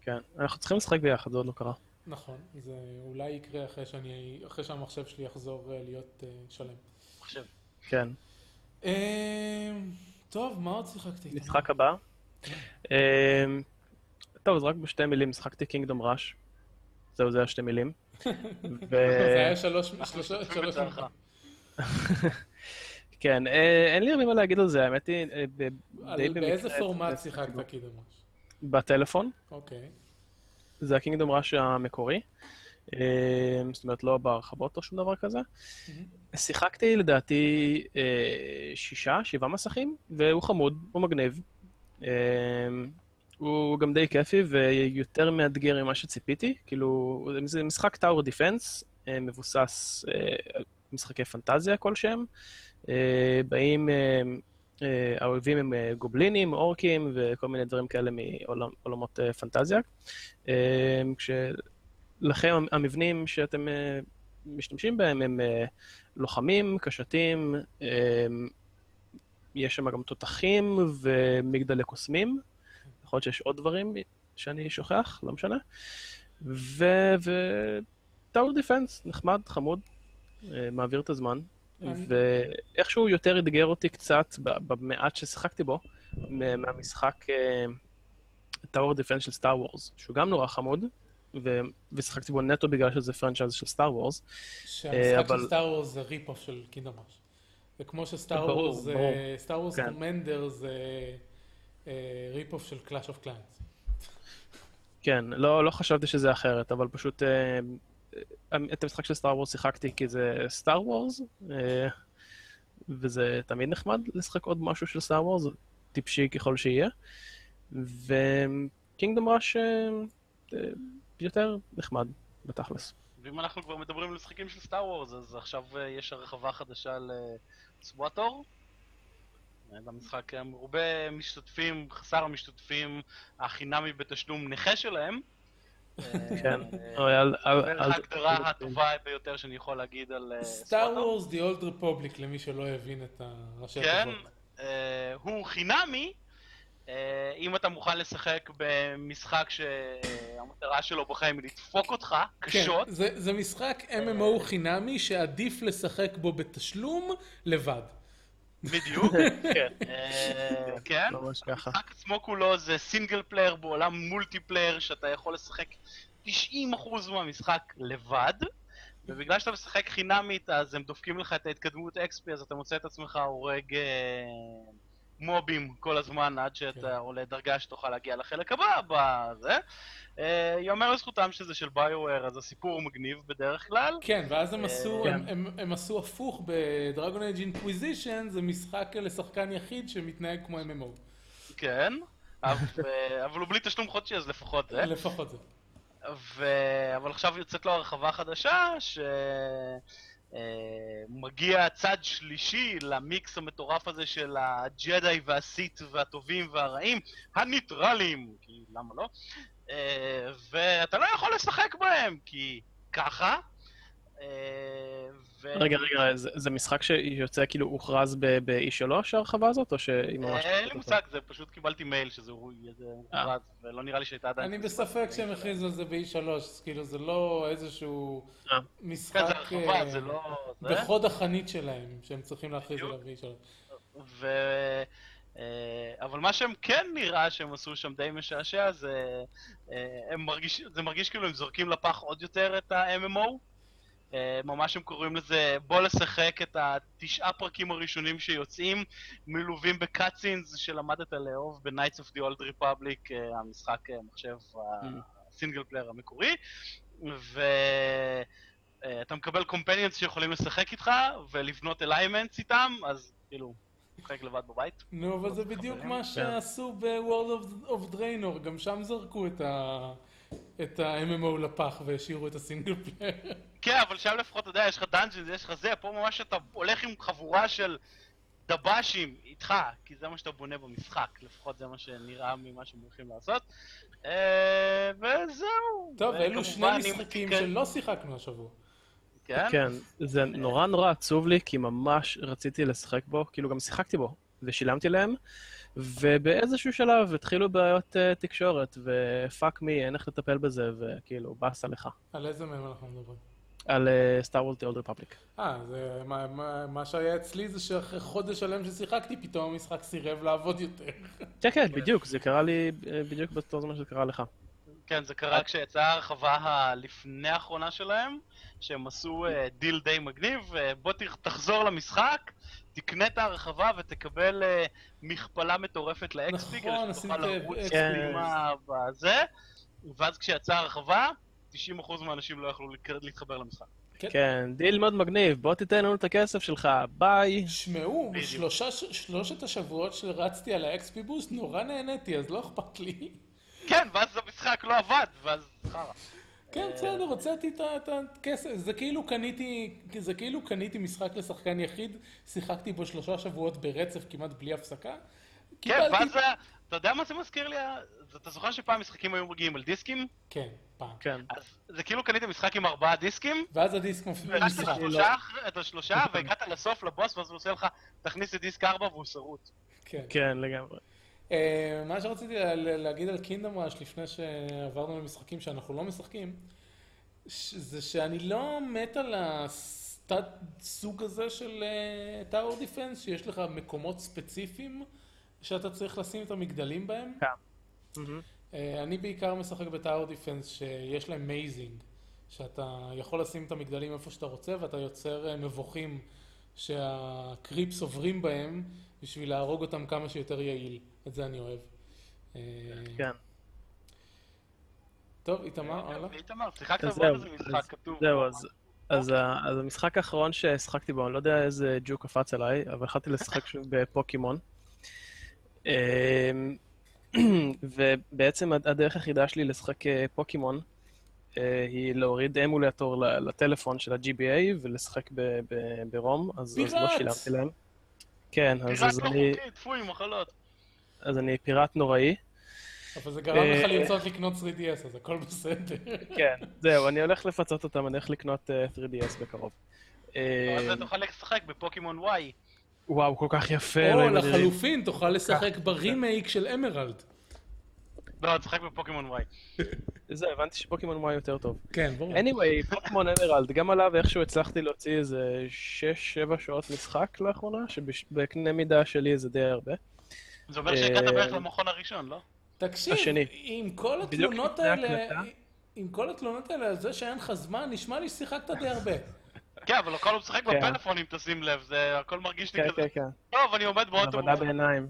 כן, אנחנו צריכים לשחק ביחד, זה עוד לא קרה. נכון, זה אולי יקרה אחרי, שאני, אחרי שהמחשב שלי יחזור אה, להיות אה, שלם. מחשב. כן. אה, טוב, מה עוד שיחקתי? משחק הבא. אמ, טוב, אז רק בשתי מילים, משחקתי קינגדום ראש. זהו, זה היה שתי מילים. (laughs) זה היה שלוש, שלוש. (laughs) כן, אה, אין לי הרבה מה להגיד על זה, האמת היא, אה, באיזה פורמט שיחקת קידם ראש? בטלפון, אוקיי. זה הקינגדום ראש המקורי. אה, זאת אומרת, לא בהרחבות או שום דבר כזה. שיחקתי לדעתי אה, שישה, שבעה מסכים, והוא חמוד, הוא מגניב. אה, הוא גם די כיפי ויותר מאתגר ממה שציפיתי. כאילו, זה משחק טאור דיפנס, מבוסס אה, משחקי פנטזיה כלשהם. אה, באים, אה, אה, האויבים הם אה, גובלינים, אורקים וכל מיני דברים כאלה מעולמות אה, פנטזיה. אה, כשלכם המבנים שאתם אה, משתמשים בהם הם אה, לוחמים, קשתים, אה, יש שם גם תותחים ומגדלי קוסמים. יכול להיות שיש עוד דברים שאני שוכח, לא משנה. ו... ו... tower defense, נחמד, חמוד, מעביר את הזמן. אני- ואיכשהו יותר אתגר אותי קצת במעט ששיחקתי בו, מהמשחק tower defense של Star Wars, שהוא גם נורא חמוד, ו... ושיחקתי בו נטו בגלל שזה franchise של Star Wars. שהמשחק אבל- של Star Wars זה rip-off של Kingdom Rush. זה כמו ש Star Wars. ברור. Star Wars כן. Commander זה rip-off של Clash of Clans. כן, לא, לא חשבתי שזה אחרת, אבל פשוט אה, אה, את המשחק של Star Wars שיחקתי כי זה Star Wars, אה, וזה תמיד נחמד לשחק עוד משהו של Star Wars, טיפשי ככל שיהיה. ו Kingdom Rush אה, אה, יותר נחמד, בתכלס. ואם אנחנו כבר מדברים על משחקים של Star Wars, אז עכשיו אה, יש הרחבה חדשה לסוואטור. למשחק מרובה משתתפים, חסר המשתתפים, החינמי בתשלום נכה שלהם. כן, אה, אוי, אל- ההגדרה הטובה ביותר שאני יכול להגיד על אה, סטאר. וורס The Old Republic למי שלא הבין את הראשי כן. אה, הוא חינמי, אה, אם אתה מוכן לשחק במשחק שהמטרה שלו בחיים היא לדפוק אותך כן, קשות. זה, זה משחק MMO חינמי שעדיף לשחק בו בתשלום לבד. בדיוק. (laughs) כן, אה, כן. המשחק עצמו כולו זה single player בעולם multiplayer שאתה יכול לשחק 90% מהמשחק לבד. ובגלל שאתה משחק חינמית אז הם דופקים לך את ההתקדמות XP אז אתה מוצא את עצמך הורג אה, mobים כל הזמן עד שאתה כן. עולה דרגה שתוכל להגיע לחלק הבא בזה. אה, יאמר לזכותם שזה של BioWare אז הסיפור הוא מגניב בדרך כלל. כן, ואז הם עשו, כן. הם, הם, הם עשו הפוך ב Dragon Age Inquisition, זה משחק לשחקן יחיד שמתנהג כמו MMO. כן. אבל, (laughs) אה, אבל הוא בלי תשלום חודשי אז לפחות זה. לפחות זה. ו... אבל עכשיו יוצאת לו הרחבה חדשה, שמגיע צד שלישי למיקס המטורף הזה של הג'די והסיט והטובים והרעים, הניטרלים, כי למה לא? אה, ואתה לא יכול לשחק בהם, כי ככה. אה, ו... רגע, רגע, זה, זה משחק שיוצא כאילו הוכרז ב-E3 ההרחבה הזאת, או שהיא ממש... אה, אין לי מושג, זה פשוט קיבלתי מייל שזה הוא איזה הוכרז, ולא נראה לי שהייתה עדיין... אני בספק שהם הכריזו על זה ב-E3, אז כאילו זה לא איזשהו אה. משחק כן, זה הרחבה, אה, זה לא... זה. בחוד החנית שלהם, שהם צריכים להכריז. עליו ב-E3. ו... אה, אבל מה שהם כן נראה שהם עשו שם די משעשע זה... אה, הם מרגיש... זה מרגיש כאילו הם זורקים לפח עוד יותר את ה-MMO. אה, ממש הם קוראים לזה בוא לשחק את התשעה פרקים הראשונים שיוצאים, מלווים ב cutscenes שלמדת לאהוב ב-Knights of the Old Republic, אה, המשחק אה, מחשב ה single player המקורי, ואתה מקבל companions שיכולים לשחק איתך ולבנות alignments איתם, אז כאילו, משחק לבד בבית. נו, אבל זה בדיוק. מה שעשו ב-Warlords of Draenor, גם שם זרקו את ה... את ה-MMO לפח והשאירו את ה single player. כן, אבל שם לפחות, אתה יודע, יש לך dungeons, יש לך זה, פה ממש אתה הולך עם חבורה של דב"שים איתך, כי זה מה שאתה בונה במשחק, לפחות זה מה שנראה ממה שהם הולכים לעשות. אה, וזהו. טוב, אלו שני משחקים כן, שלא שיחקנו השבוע. כן? כן, זה נורא נורא עצוב לי, כי ממש רציתי לשחק בו, כאילו גם שיחקתי בו, ושילמתי להם, ובאיזשהו שלב התחילו בעיות uh, תקשורת, ופאק מי, אין איך לטפל בזה, וכאילו, באסה לך. על איזה מהם אנחנו מדברים? על Star Wars Old Republic. אה, זה מה, מה, מה שהיה אצלי זה שאחרי חודש שלם ששיחקתי, פתאום המשחק סירב לעבוד יותר. כן, כן, (laughs) בדיוק, זה קרה לי אה, בדיוק באותו זמן שזה קרה לך. כן, זה קרה כשיצאה ההרחבה הלפני האחרונה שלהם, שהם עשו אה, דיל די מגניב, אה, בוא תחזור למשחק, תקנה את ההרחבה ותקבל אה, מכפלה מטורפת ל XP, נכון, כדי שתוכל לרוץ אה, כן. פנימה בזה, ואז כשיצאה ההרחבה, 90% מהאנשים לא יכלו להתחבר למשחק. כן, דיל מאוד מגניב, בוא תיתן לנו את הכסף שלך, ביי. שמעו, שלושת השבועות שרצתי על ה-XP boost נורא נהניתי, אז לא אכפת לי. כן, ואז המשחק לא עבד, ואז חרא. כן, בסדר, הוצאתי את הכסף. זה כאילו קניתי, זה כאילו קניתי משחק לשחקן יחיד, שיחקתי בו שלושה שבועות ברצף כמעט בלי הפסקה. כן, ואז זה- אתה יודע מה זה מזכיר לי? אתה זוכר שפעם משחקים היו מגיעים על דיסקים? כן, פעם. כן. אז זה כאילו קנית משחק עם ארבעה דיסקים, ואז הדיסק והרשת במשחק. שלושה, את השלושה, והגעת לסוף לבוס, ואז הוא עושה לך, תכניס את דיסק 4 והוא שרוט. כן. כן, לגמרי. אה, מה שרציתי לה- לה- להגיד על קינדום ראש לפני שעברנו למשחקים שאנחנו לא משחקים, זה שאני לא מת על הסטאט סוג הזה של tower defense, שיש לך מקומות ספציפיים שאתה צריך לשים את המגדלים בהם. מהמם. אה, אני בעיקר משחק ב tower defense שיש להם mazing, שאתה יכול לשים את המגדלים איפה שאתה רוצה ואתה יוצר אה, מבוכים שה creeps עוברים בהם בשביל להרוג אותם כמה שיותר יעיל. את זה אני אוהב. אה, כן. טוב, איתמר, הלאה. איתמר, שיחקת בעוד זהו, איזה אז- משחק כתוב. זהו, אז, אז, ה- אז המשחק האחרון ששחקתי בו, אני לא יודע איזה ג'וק קפץ עליי, אבל החלטתי לשחק שוב בפוקימון. אמ, (clears throat) ובעצם הד- הדרך היחידה שלי לשחק אה, פוקימון אה, היא להוריד אמולטור לטלפון של ה-GBA ולשחק ב- ב- ברום, אז, אז לא! שילמתי להם. כן, אז, פיראט אז, לא אני, חוקי, טפוי, מחלות. אז אני פיראט נוראי. אבל זה גרם לך אה, לרצות לקנות 3DS, אז הכל בסדר. כן, זהו, אני הולך לפצות אותם, אני הולך לקנות אה, 3DS בקרוב. אז אה, תוכל לשחק בפוקימון וואי. וואו, כל כך יפה, או. לחלופין, תוכל לשחק ברימייק של אמרלד. לא, תשחק בפוקימון וואי. (laughs) זהו, הבנתי שפוקימון וואי יותר טוב. כן, ברור. anyway, פוקימון אמרלד, גם עליו איכשהו הצלחתי להוציא איזה 6-7 שעות משחק לאחרונה, שבקנה מידה שלי זה די הרבה. זה אומר שהגעת בערך למכון הראשון, לא? תקשיב, השני. עם כל התלונות האלה. עם כל התלונות האלה על זה שאין לך זמן, נשמע לי ששיחקת די הרבה. (laughs) כן, אבל הכל הוא משחק כן. בפלאפון, אם תשים לב, זה הכל מרגיש לי כן, כזה, כן, כן. טוב, אני עומד זה באוטובוס. עבודה בעיניים.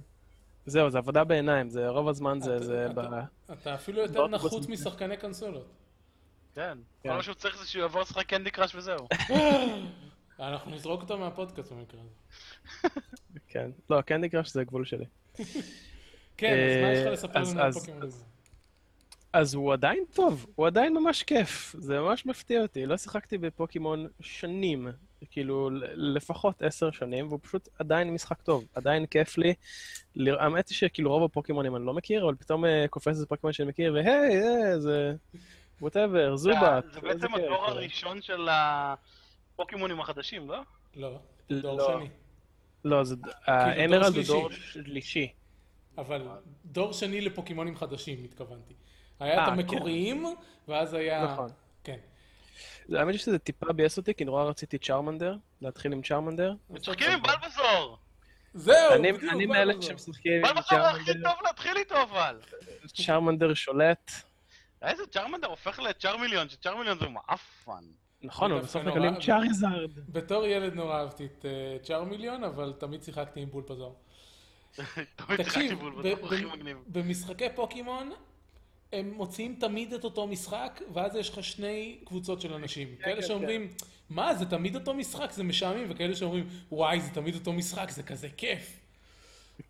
זהו, זה עבודה בעיניים, זה רוב הזמן זה... אתה- זה אתה- ב... אתה אפילו יותר באוטובוס נחוץ. משחקני קונסולות. כן, כן. כל מה שהוא צריך זה שהוא יבוא לשחק קנדי קראש וזהו. (laughs) אנחנו נזרוק אותו מהפודקאסט במקרה הזה. (laughs) כן. לא, קנדי קראש זה הגבול שלי. (laughs) כן, אז מה יש לך אה, לספר אז- לנו על אז- פוקימון הזה? אז הוא עדיין טוב, הוא עדיין ממש כיף, זה ממש מפתיע אותי. לא שיחקתי בפוקימון שנים, כאילו לפחות עשר שנים, והוא פשוט עדיין משחק טוב, עדיין כיף לי. האמת היא שכאילו רוב הפוקימונים אני לא מכיר, אבל פתאום אה, קופץ איזה פוקימון שאני מכיר, והי, אה, זה... ווטאבר, זובה. זה בעצם הדור הראשון של. הפוקימונים החדשים, לא? לא, דור לא. שני. לא, זה... דור האמרלד הוא שלישי. דור שלישי. אבל דור שני לפוקימונים חדשים, התכוונתי. היה את אה, המקוריים, ואז היה... נכון. כן. האמת היא שזה טיפה ביאס אותי, כי נורא רציתי צ'רמנדר, להתחיל עם צ'רמנדר. משחקים עם בלבזור! זהו, אני בדיוק, אני מאלה? שמשחקים עם בלבזור הוא הכי צ'רמנדר, טוב להתחיל איתו אבל! צ'רמנדר שולט. איזה צ'רמנדר הופך לצ'רמיליון, שצ'רמיליון זה מעפן. נכון, אבל בסוף מקבלים צ'אריזארד. בתור ילד נורא אהבתי את אה, צ'ארמיליון, אבל תמיד שיחקתי עם (laughs) שיחקתי תקשיב. במשחקי פוקימון, הם מוציאים תמיד את אותו משחק, ואז יש לך שני קבוצות של אנשים. כאלה כן, שאומרים, מה, זה תמיד אותו משחק, זה משעמם, וכאלה שאומרים, וואי, זה תמיד אותו משחק, זה כזה כיף.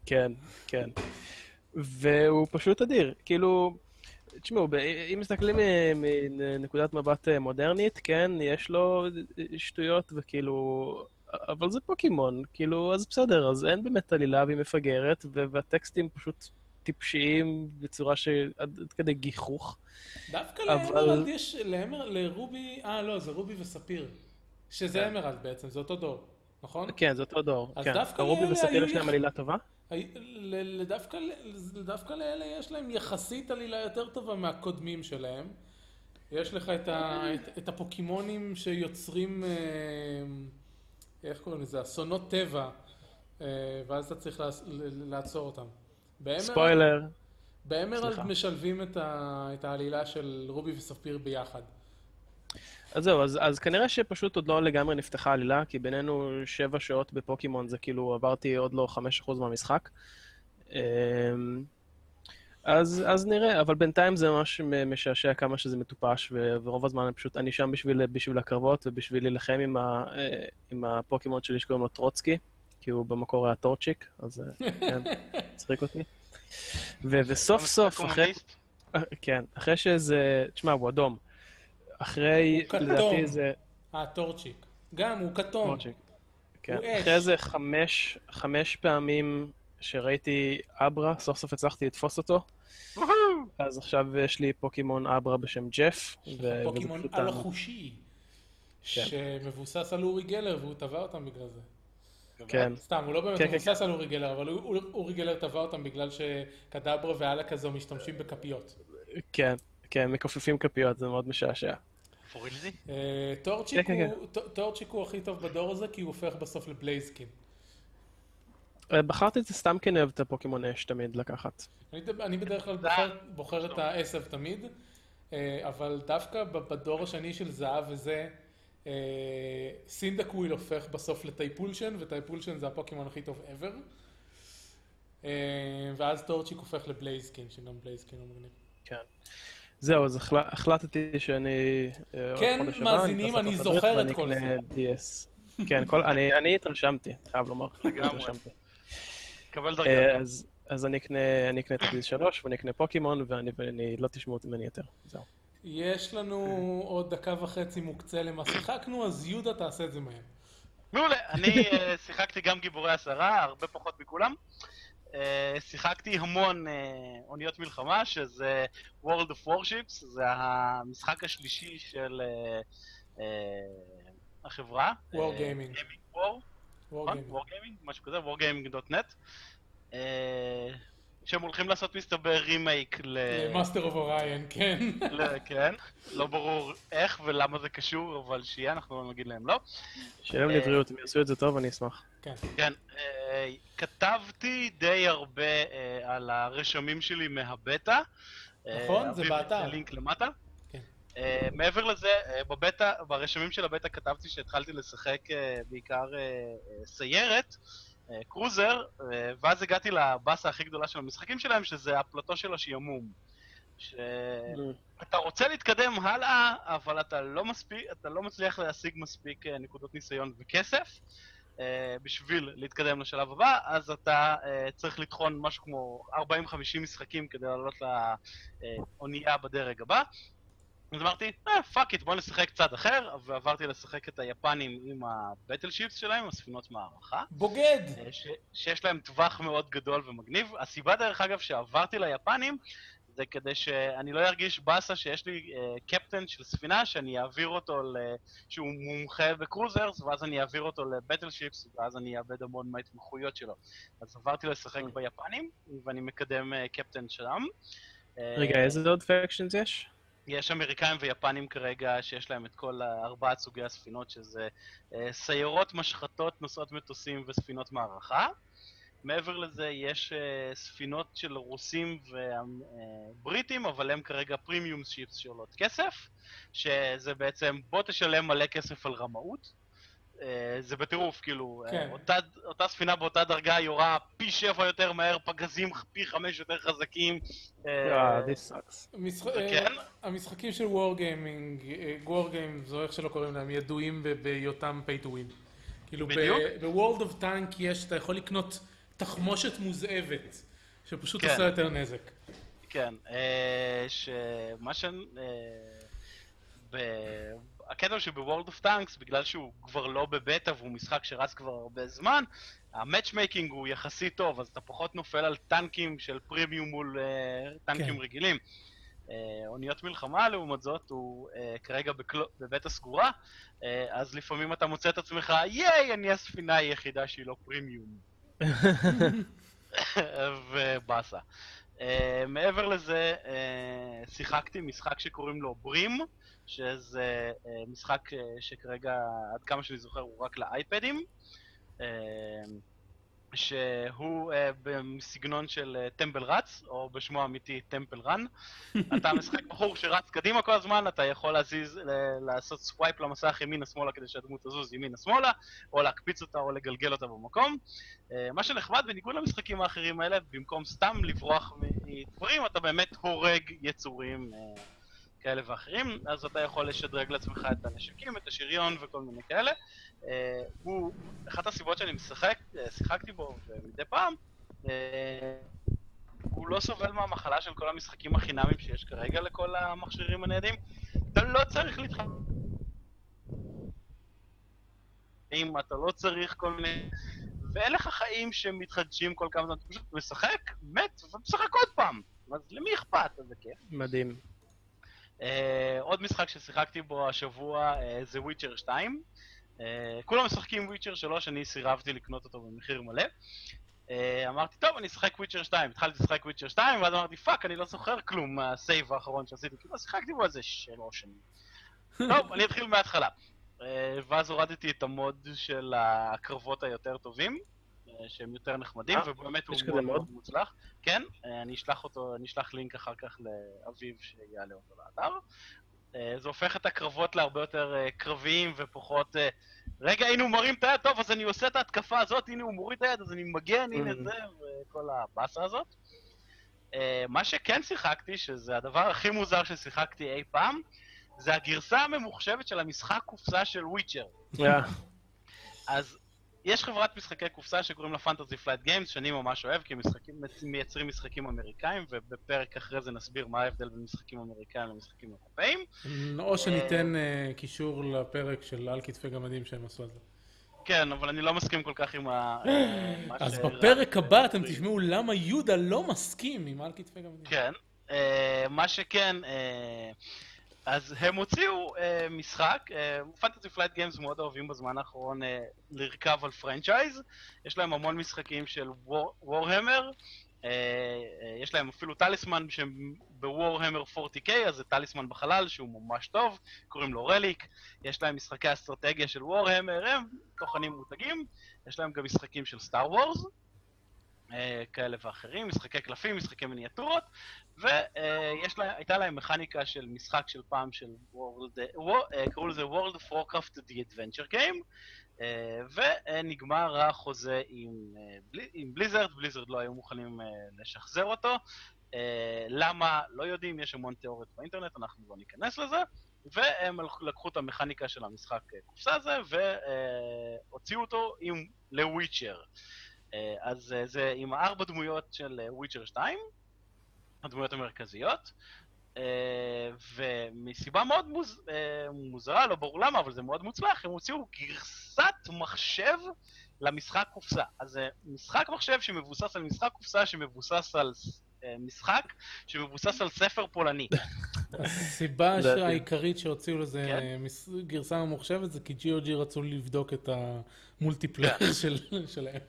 כן, כן. והוא פשוט אדיר. כאילו, תשמעו, אם מסתכלים אה, מנקודת מבט אה, מודרנית, כן, יש לו שטויות וכאילו... אבל זה פוקימון, כאילו, אז בסדר, אז אין באמת עלילה והיא מפגרת, ו- והטקסטים פשוט טיפשיים בצורה שעד עד כדי גיחוך. דווקא אבל- לאמרלד יש, לאמר, לרובי, אה, לא, זה רובי וספיר. שזה אמרלד בעצם, זה אותו דור, נכון? כן, זה אותו דור. אז כן. דווקא רובי לאלה וספיר היו יש להם עלילה טובה? לדווקא דווקא לאלה יש להם יחסית עלילה יותר טובה מהקודמים שלהם. יש לך את, ה, את, את הפוקימונים שיוצרים, אה, איך קוראים לזה, אסונות טבע, אה, ואז אתה צריך לעצור אותם. ספוילר. באמרלד. משלבים את, ה, את העלילה של רובי וספיר ביחד. אז זהו, אז, אז כנראה שפשוט עוד לא לגמרי נפתחה עלילה, כי בינינו שבע שעות בפוקימון זה כאילו עברתי עוד לא חמש אחוז מהמשחק. אמ, אז, אז נראה, אבל בינתיים זה ממש משעשע כמה שזה מטופש, ורוב הזמן אני פשוט, אני שם בשביל, בשביל הקרבות ובשביל להילחם עם, ה, אה, עם הפוקימון שלי שקוראים לו טרוצקי, כי הוא במקור היה טורצ'יק, אז אה, כן, (laughs) הצחיק אותי. וסוף סוף, אחרי... (laughs) כן, אחרי שזה... תשמע, הוא אדום. אחרי, הוא כתום. לדעתי זה... אה, טורצ'יק. גם, הוא כתום. טורצ'יק. כן. הוא. אחרי איזה חמש, חמש פעמים שראיתי אברה, סוף סוף הצלחתי לתפוס אותו. אז עכשיו יש לי פוקימון אברה בשם ג'ף. פוקימון על החושי. כן. שמבוסס על אורי גלר והוא טבע אותם בגלל זה. כן. סתם, הוא לא באמת כן, כן, מבוסס על אורי גלר, אבל אורי גלר טבע אותם בגלל ש Kadabra ו Alakazam משתמשים בכפיות. כן, כן, מכופפים כפיות, זה מאוד משעשע. אה, Torchic כן, כן, הוא- Torchic הוא הכי טוב בדור הזה, כי הוא הופך בסוף ל Blaziken. אה, בחרתי את זה סתם כי אני אוהב את הפוקימון אש תמיד לקחת. אני, בדרך כלל בוחר, בוחר את העשב תמיד, אה, אבל דווקא בדור השני של זהב וזה, אה, Cyndaquil הופך בסוף ל Typhlosion, ו Typhlosion זה הפוקימון הכי טוב ever. אה, ואז טורצ'יק הופך לבלייזקין, שגם בלייזקין הוא מגניב. כן. זהו, אז החל- החלטתי שאני... אה, כן, מאזינים, אני זוכר את כל זה. כן, אני התרשמתי, חייב לומר. לגמרי. קבל אה, דרגה. אז- אני אקנה את DS3 ואני אקנה פוקימון ואני- לא תשמעו ממני יותר. זהו. יש לנו עוד דקה וחצי מוקצה למה שיחקנו, אז יהודה תעשה את זה מהר. מעולה, אני אה, שיחקתי גם גיבורי הסערה, הרבה פחות מכולם. אה, שיחקתי המון אה, אוניות מלחמה, שזה World of Warships, זה המשחק השלישי של החברה. Wargaming. Gaming War, נכון? Wargaming. Wargaming, משהו כזה, wargaming.net. אה, שהם הולכים לעשות מסתבר רימייק ל... Master of Orion, כן. ל- כן, לא ברור איך ולמה זה קשור, אבל שיהיה, אנחנו לא נגיד להם לא. שיהיה להם לבריאות, אם יעשו את זה טוב אני אשמח. כן. כן, אה, כתבתי די הרבה אה, על הרשמים שלי מהבטא. אה, נכון, זה באתר. הלינק למטה. כן. אה, מעבר לזה, אה, בבטא, ברשמים של הבטא כתבתי שהתחלתי לשחק אה, בעיקר אה, אה, סיירת, אה, קרוזר, אה, ואז הגעתי לבאסה הכי גדולה של המשחקים שלהם, שזה הפלטו של השעמום. שאתה רוצה להתקדם הלאה, אבל אתה לא מספיק, אתה לא מצליח להשיג מספיק אה, נקודות ניסיון וכסף. אה, בשביל להתקדם לשלב הבא, אז אתה אה, צריך לטחון משהו כמו 40-50 משחקים כדי לעלות לאונייה בדרג הבא. אז אמרתי, אה, fuck it, בוא נשחק צד אחר, ועברתי לשחק את היפנים עם ה battleships שלהם, הספינות מערכה, בוגד! אה, ש- שיש להם טווח מאוד גדול ומגניב. הסיבה, דרך אגב, שעברתי ליפנים, זה כדי שאני לא ארגיש באסה שיש לי uh, קפטן של ספינה, שאני אעביר אותו, ל... שהוא מומחה בקרוזרס, ואז אני אעביר אותו לבטל שיפס, ואז אני אאבד המון מההתמחויות שלו. אז עברתי לשחק Mm. ביפנים, ואני מקדם uh, קפטן שם. רגע, איזה עוד פקשנס יש? יש אמריקאים ויפנים כרגע שיש להם את כל ארבעת סוגי הספינות, שזה אה, סיירות, משחטות, נוסעות מטוסים וספינות מערכה. מעבר לזה יש אה, ספינות של רוסים ובריטים, אבל הם כרגע פרימיום שיפס שעולות כסף, שזה בעצם בוא תשלם מלא כסף על רמאות. אה, זה בטירוף, כאילו, אה, כן. אותה, אותה ספינה באותה דרגה יורה פי שבע יותר מהר, פגזים פי חמש יותר חזקים. אה, המשחקים של וורגיימינג, וורגיימס, או איך שלא קוראים להם, ידועים בהיותם pay to win. כאילו. ב World of Tanks יש, אתה יכול לקנות תחמושת מוזהבת, שפשוט כן. עושה יותר נזק. כן, אה, שמה ש... הקטע שב World of Tanks, בגלל שהוא כבר לא בבטא והוא משחק שרץ כבר הרבה זמן, ה matchmaking הוא יחסית טוב, אז אתה פחות נופל על טנקים של פרימיום מול אה, טנקים כן. רגילים. אה, אוניות מלחמה, לעומת זאת, הוא אה, כרגע בקל... בבטא סגורה, אה, אז לפעמים אתה מוצא את עצמך, ייי, אני הספינה היחידה שהיא לא פרימיום. (laughs) ובאסה. Uh, מעבר לזה, uh, שיחקתי משחק שקוראים לו ברים, שזה uh, משחק uh, שכרגע, עד כמה שאני זוכר, הוא רק לאייפדים. Uh, שהוא בסגנון של טמבל רץ, או בשמו האמיתי טמפל רן. (laughs) אתה משחק בחור שרץ קדימה כל הזמן, אתה יכול להזיז, לעשות swipe למסך ימינה-שמאלה כדי שהדמות תזוז ימינה-שמאלה, או להקפיץ אותה או לגלגל אותה במקום. מה שנחמד, בניגוד למשחקים האחרים האלה, במקום סתם לברוח מדברים, אתה באמת הורג יצורים כאלה ואחרים, אז אתה יכול לשדרג לעצמך את הנשקים, את השריון וכל מיני כאלה. אה, הוא, אחת הסיבות שאני משחק, אה, שיחקתי בו מדי פעם, אה, הוא לא סובל מהמחלה של כל המשחקים החינמים שיש כרגע לכל המכשירים הניידים. אתה לא צריך להתחלק... אם אתה לא צריך כל מיני... ואין לך חיים שמתחדשים כל כמה זמן, אתה פשוט משחק, מת, ומשחק עוד פעם. אז למי אכפת? אז זה כיף. מדהים. אה, עוד משחק ששיחקתי בו השבוע uh, זה וויצ'ר 2. Uh, כולם משחקים Witcher 3, אני סירבתי לקנות אותו במחיר מלא. אה, אמרתי, טוב, אני אשחק Witcher 2. התחלתי לשחק Witcher 2, ואז אמרתי, fuck, אני לא זוכר כלום מה save האחרון שעשיתי, כאילו שיחקתי בו איזה שלוש שנים. (laughs) טוב, אני אתחיל מההתחלה. Uh, ואז הורדתי את המוד של הקרבות היותר טובים, שהם יותר נחמדים, אה, ובאמת הוא מאוד מוצלח. כן, אה, אני אשלח אותו, אני אשלח לינק אחר כך לאביב שיעלה אותו לאתר. אה, זה הופך את הקרבות להרבה יותר קרביים ופחות... רגע, הנה הוא מרים את היד, טוב, אז אני עושה את ההתקפה הזאת, הנה הוא מוריד את היד, אז אני מגן, הנה Mm. זה, וכל הבאסה הזאת. מה שכן שיחקתי, שזה הדבר הכי מוזר ששיחקתי אי פעם, זה הגרסה הממוחשבת של המשחק קופסה של Witcher. אז יש חברת משחקי קופסה שקוראים לה Fantasy Flight Games, שאני ממש אוהב, כי הם משחקים, מייצרים משחקים אמריקאים, ובפרק אחרי זה נסביר מה ההבדל בין משחקים אמריקאים למשחקים אירופאים. או שניתן אה, קישור לפרק של על כתפי גמדים שהם עשו על זה. כן, אבל אני לא מסכים כל כך עם ה... אה, (laughs) אז בפרק הבא אתם תשמעו למה יהודה לא מסכים עם על כתפי גמדים. כן. אה, מה שכן, אה, אז הם הוציאו אה, משחק, Fantasy Flight Games מאוד אוהבים בזמן האחרון אה, לרכב על franchise, יש להם המון משחקים של Warhammer, יש להם אפילו טליסמן שהם ב Warhammer 40K, אז זה טליסמן בחלל שהוא ממש טוב, קוראים לו Relic, יש להם משחקי אסטרטגיה של Warhammer, הם תוכנים מותגים, יש להם גם משחקים של סטאר וורס, אה, כאלה ואחרים, משחקי קלפים, משחקי מיניאטורות, והייתה להם מכניקה של משחק של פעם של World, אה, קראו לזה World of Warcraft The Adventure Game, אה, ונגמר החוזה עם, אה, עם בליזרד, בליזרד לא היו מוכנים אה, לשחזר אותו. אה, למה? לא יודעים, יש המון תיאוריות באינטרנט, אנחנו לא ניכנס לזה. והם לקחו את המכניקה של המשחק אה, קופסה הזה והוציאו אותו עם לוויצ'ר. אה, אז אה, זה עם ארבע דמויות של וויצ'ר 2, הדמויות המרכזיות, אה, ומסיבה מאוד מוז... אה, מוזרה, לא ברור למה, אבל זה מאוד מוצלח, הם הוציאו גרסת מחשב למשחק קופסה. אז זה משחק מחשב שמבוסס על משחק קופסה שמבוסס על אה, משחק שמבוסס על ספר פולני. הסיבה. העיקרית שהוציאו לזה כן. מס- גרסה ממוחשבת זה כי GOG רצו לבדוק את המולטיפלייר של- שלהם.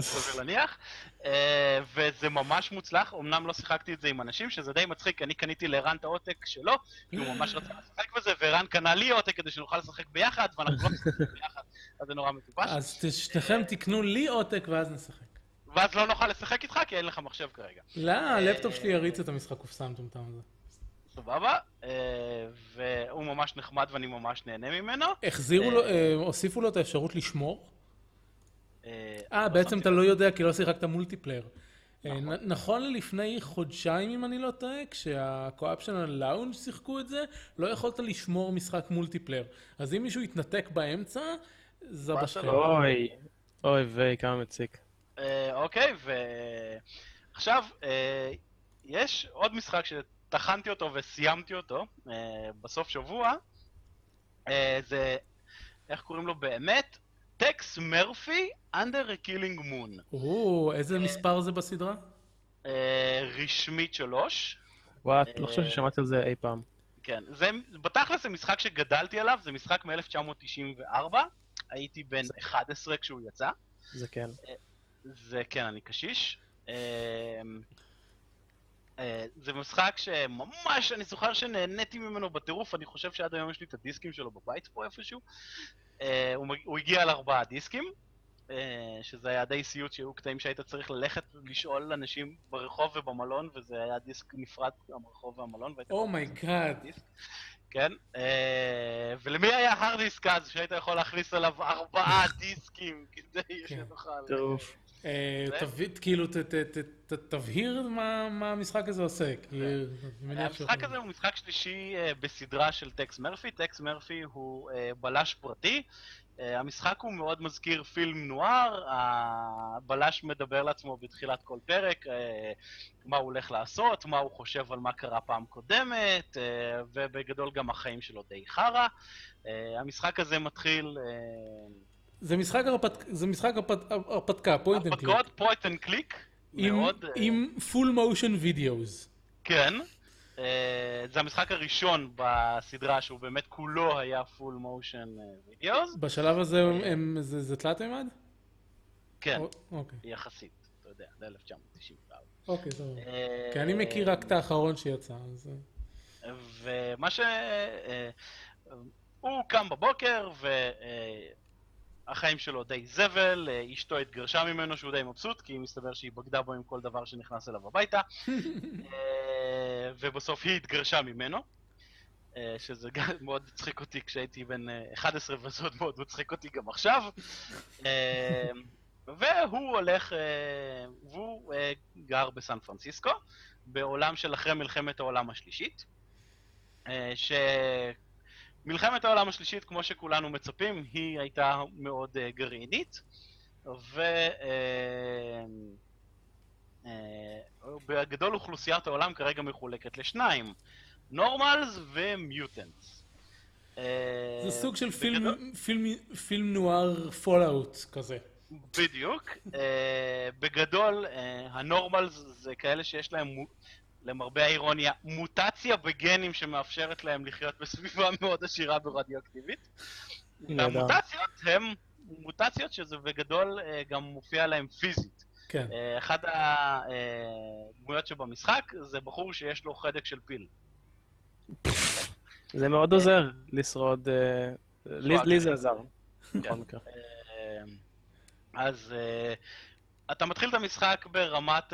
סביר להניח. אה, וזה ממש מוצלח, אמנם לא שיחקתי את זה עם אנשים, שזה די מצחיק, אני קניתי לערן את העותק שלו, כי הוא ממש רצה לשחק בזה, וערן קנה לי עותק כדי שנוכל לשחק ביחד, ואנחנו לא משחקים ביחד, אז זה נורא מטופש. אז ת- שניכם תקנו לי עותק ואז נשחק. ואז לא נוכל לשחק איתך, כי אין לך מחשב כרגע. לא, הלפטופ שלי יריץ את המשחק קופסה המטומטם הזה. סבבה? אה, והוא ממש נחמד ואני ממש נהנה ממנו. החזירו לו, אה, הוסיפו לו את האפשרות לשמור? אה, אה, לא בעצם אתה לא יודע כי לא שיחקת multiplayer. אה, נכון. נכון ללפני חודשיים, אם אני לא טועה, כשה Co-Optional Lounge שיחקו את זה, לא יכולת לשמור משחק multiplayer. אז אם מישהו יתנתק באמצע, בשכם. לו. אוי, אוי ויי, כמה מציק. אה, אוקיי, ועכשיו, אה, יש עוד משחק שטחנתי אותו וסיימתי אותו אה, בסוף שבוע. אה, זה, איך קוראים לו באמת? טקס מרפי, Under a Killing Moon. או, איזה מספר זה בסדרה? אה, רשמית שלוש. וואט, לא אה, חושב ששמעתי על זה אי פעם. כן, זה, בתכלס זה משחק שגדלתי עליו, זה משחק מ-1994. הייתי בן 11 כשהוא יצא. זה כן. זה כן, אני קשיש. אה, זה משחק שממש, אני זוכר שנהניתי ממנו בטירוף, אני חושב שעד היום יש לי את הדיסקים שלו בבית פה איפשהו. אה, הוא מג- הוא הגיע על ארבעה דיסקים, אה, שזה היה די סיוט שהיו קטעים שהיית צריך ללכת לשאול אנשים ברחוב ובמלון, וזה היה דיסק נפרד, המרחוב והמלון. והיית oh my god. דיסק. כן, ולמי היה הארד דיסק אז, שהיית יכול להכניס עליו ארבעה (laughs) דיסקים כדי כן. שנוכל... טירוף. אה, כאילו, תבהיר מה המשחק הזה עושה. כי אני מניח המשחק הזה הוא משחק שלישי אה, בסדרה של טקס מרפי. טקס מרפי הוא אה, בלש פרטי. אה, המשחק הוא מאוד מזכיר פילם נואר, הבלש מדבר לעצמו בתחילת כל פרק אה, מה הוא הולך לעשות, מה הוא חושב על מה קרה פעם קודמת, אה, ובגדול גם החיים שלו די חרא. אה, המשחק הזה מתחיל... זה משחק הרפת- זה משחק הרפת- הרפתקה, point and click. הרפתקאות point and click. עם- full motion videos. כן. אה, זה המשחק הראשון בסדרה שהוא באמת כולו היה full motion videos. בשלב הזה הם- הם- זה זה תלת מימד? כן, או- אוקיי, יחסית, אתה יודע, זה 1994. אוקיי, סבבה. אה, כי אני מכיר רק את האחרון שיצא, אז... אה, ומה ש... הוא קם בבוקר והחיים שלו די זבל, אה, אשתו התגרשה ממנו שהוא די מבסוט, כי מסתבר שהיא בגדה בו עם כל דבר שנכנס אליו הביתה, (laughs) אה, ובסוף היא התגרשה ממנו. אה, שזה גם (laughs) מאוד הצחיק אותי כשהייתי בן אה, 11 וזה עוד מאוד מצחיק אותי גם עכשיו. והוא הולך, והוא גר בסן פרנסיסקו, בעולם של אחרי מלחמת העולם השלישית. אה, שמלחמת העולם השלישית, כמו שכולנו מצפים, היא הייתה מאוד אה, גרעינית, ו... אה, אה, בגדול אוכלוסיית העולם כרגע מחולקת לשניים, normals ו mutants. אה, זה סוג של פילם- פילם- פילם נואר Fallout כזה. בדיוק. בגדול, הנורמלס זה כאלה שיש להם, למרבה האירוניה, מוטציה בגנים שמאפשרת להם לחיות בסביבה (laughs) מאוד עשירה ברדיואקטיבית. נהדר. והמוטציות הן מוטציות שזה בגדול אה, גם מופיע להם פיזית. כן. אה, אחת הדמויות שבמשחק זה בחור שיש לו חדק של פיל. זה מאוד עוזר לשרוד, אה, לי זה עזר. כן. אה, אז אה, אתה מתחיל את המשחק ברמת...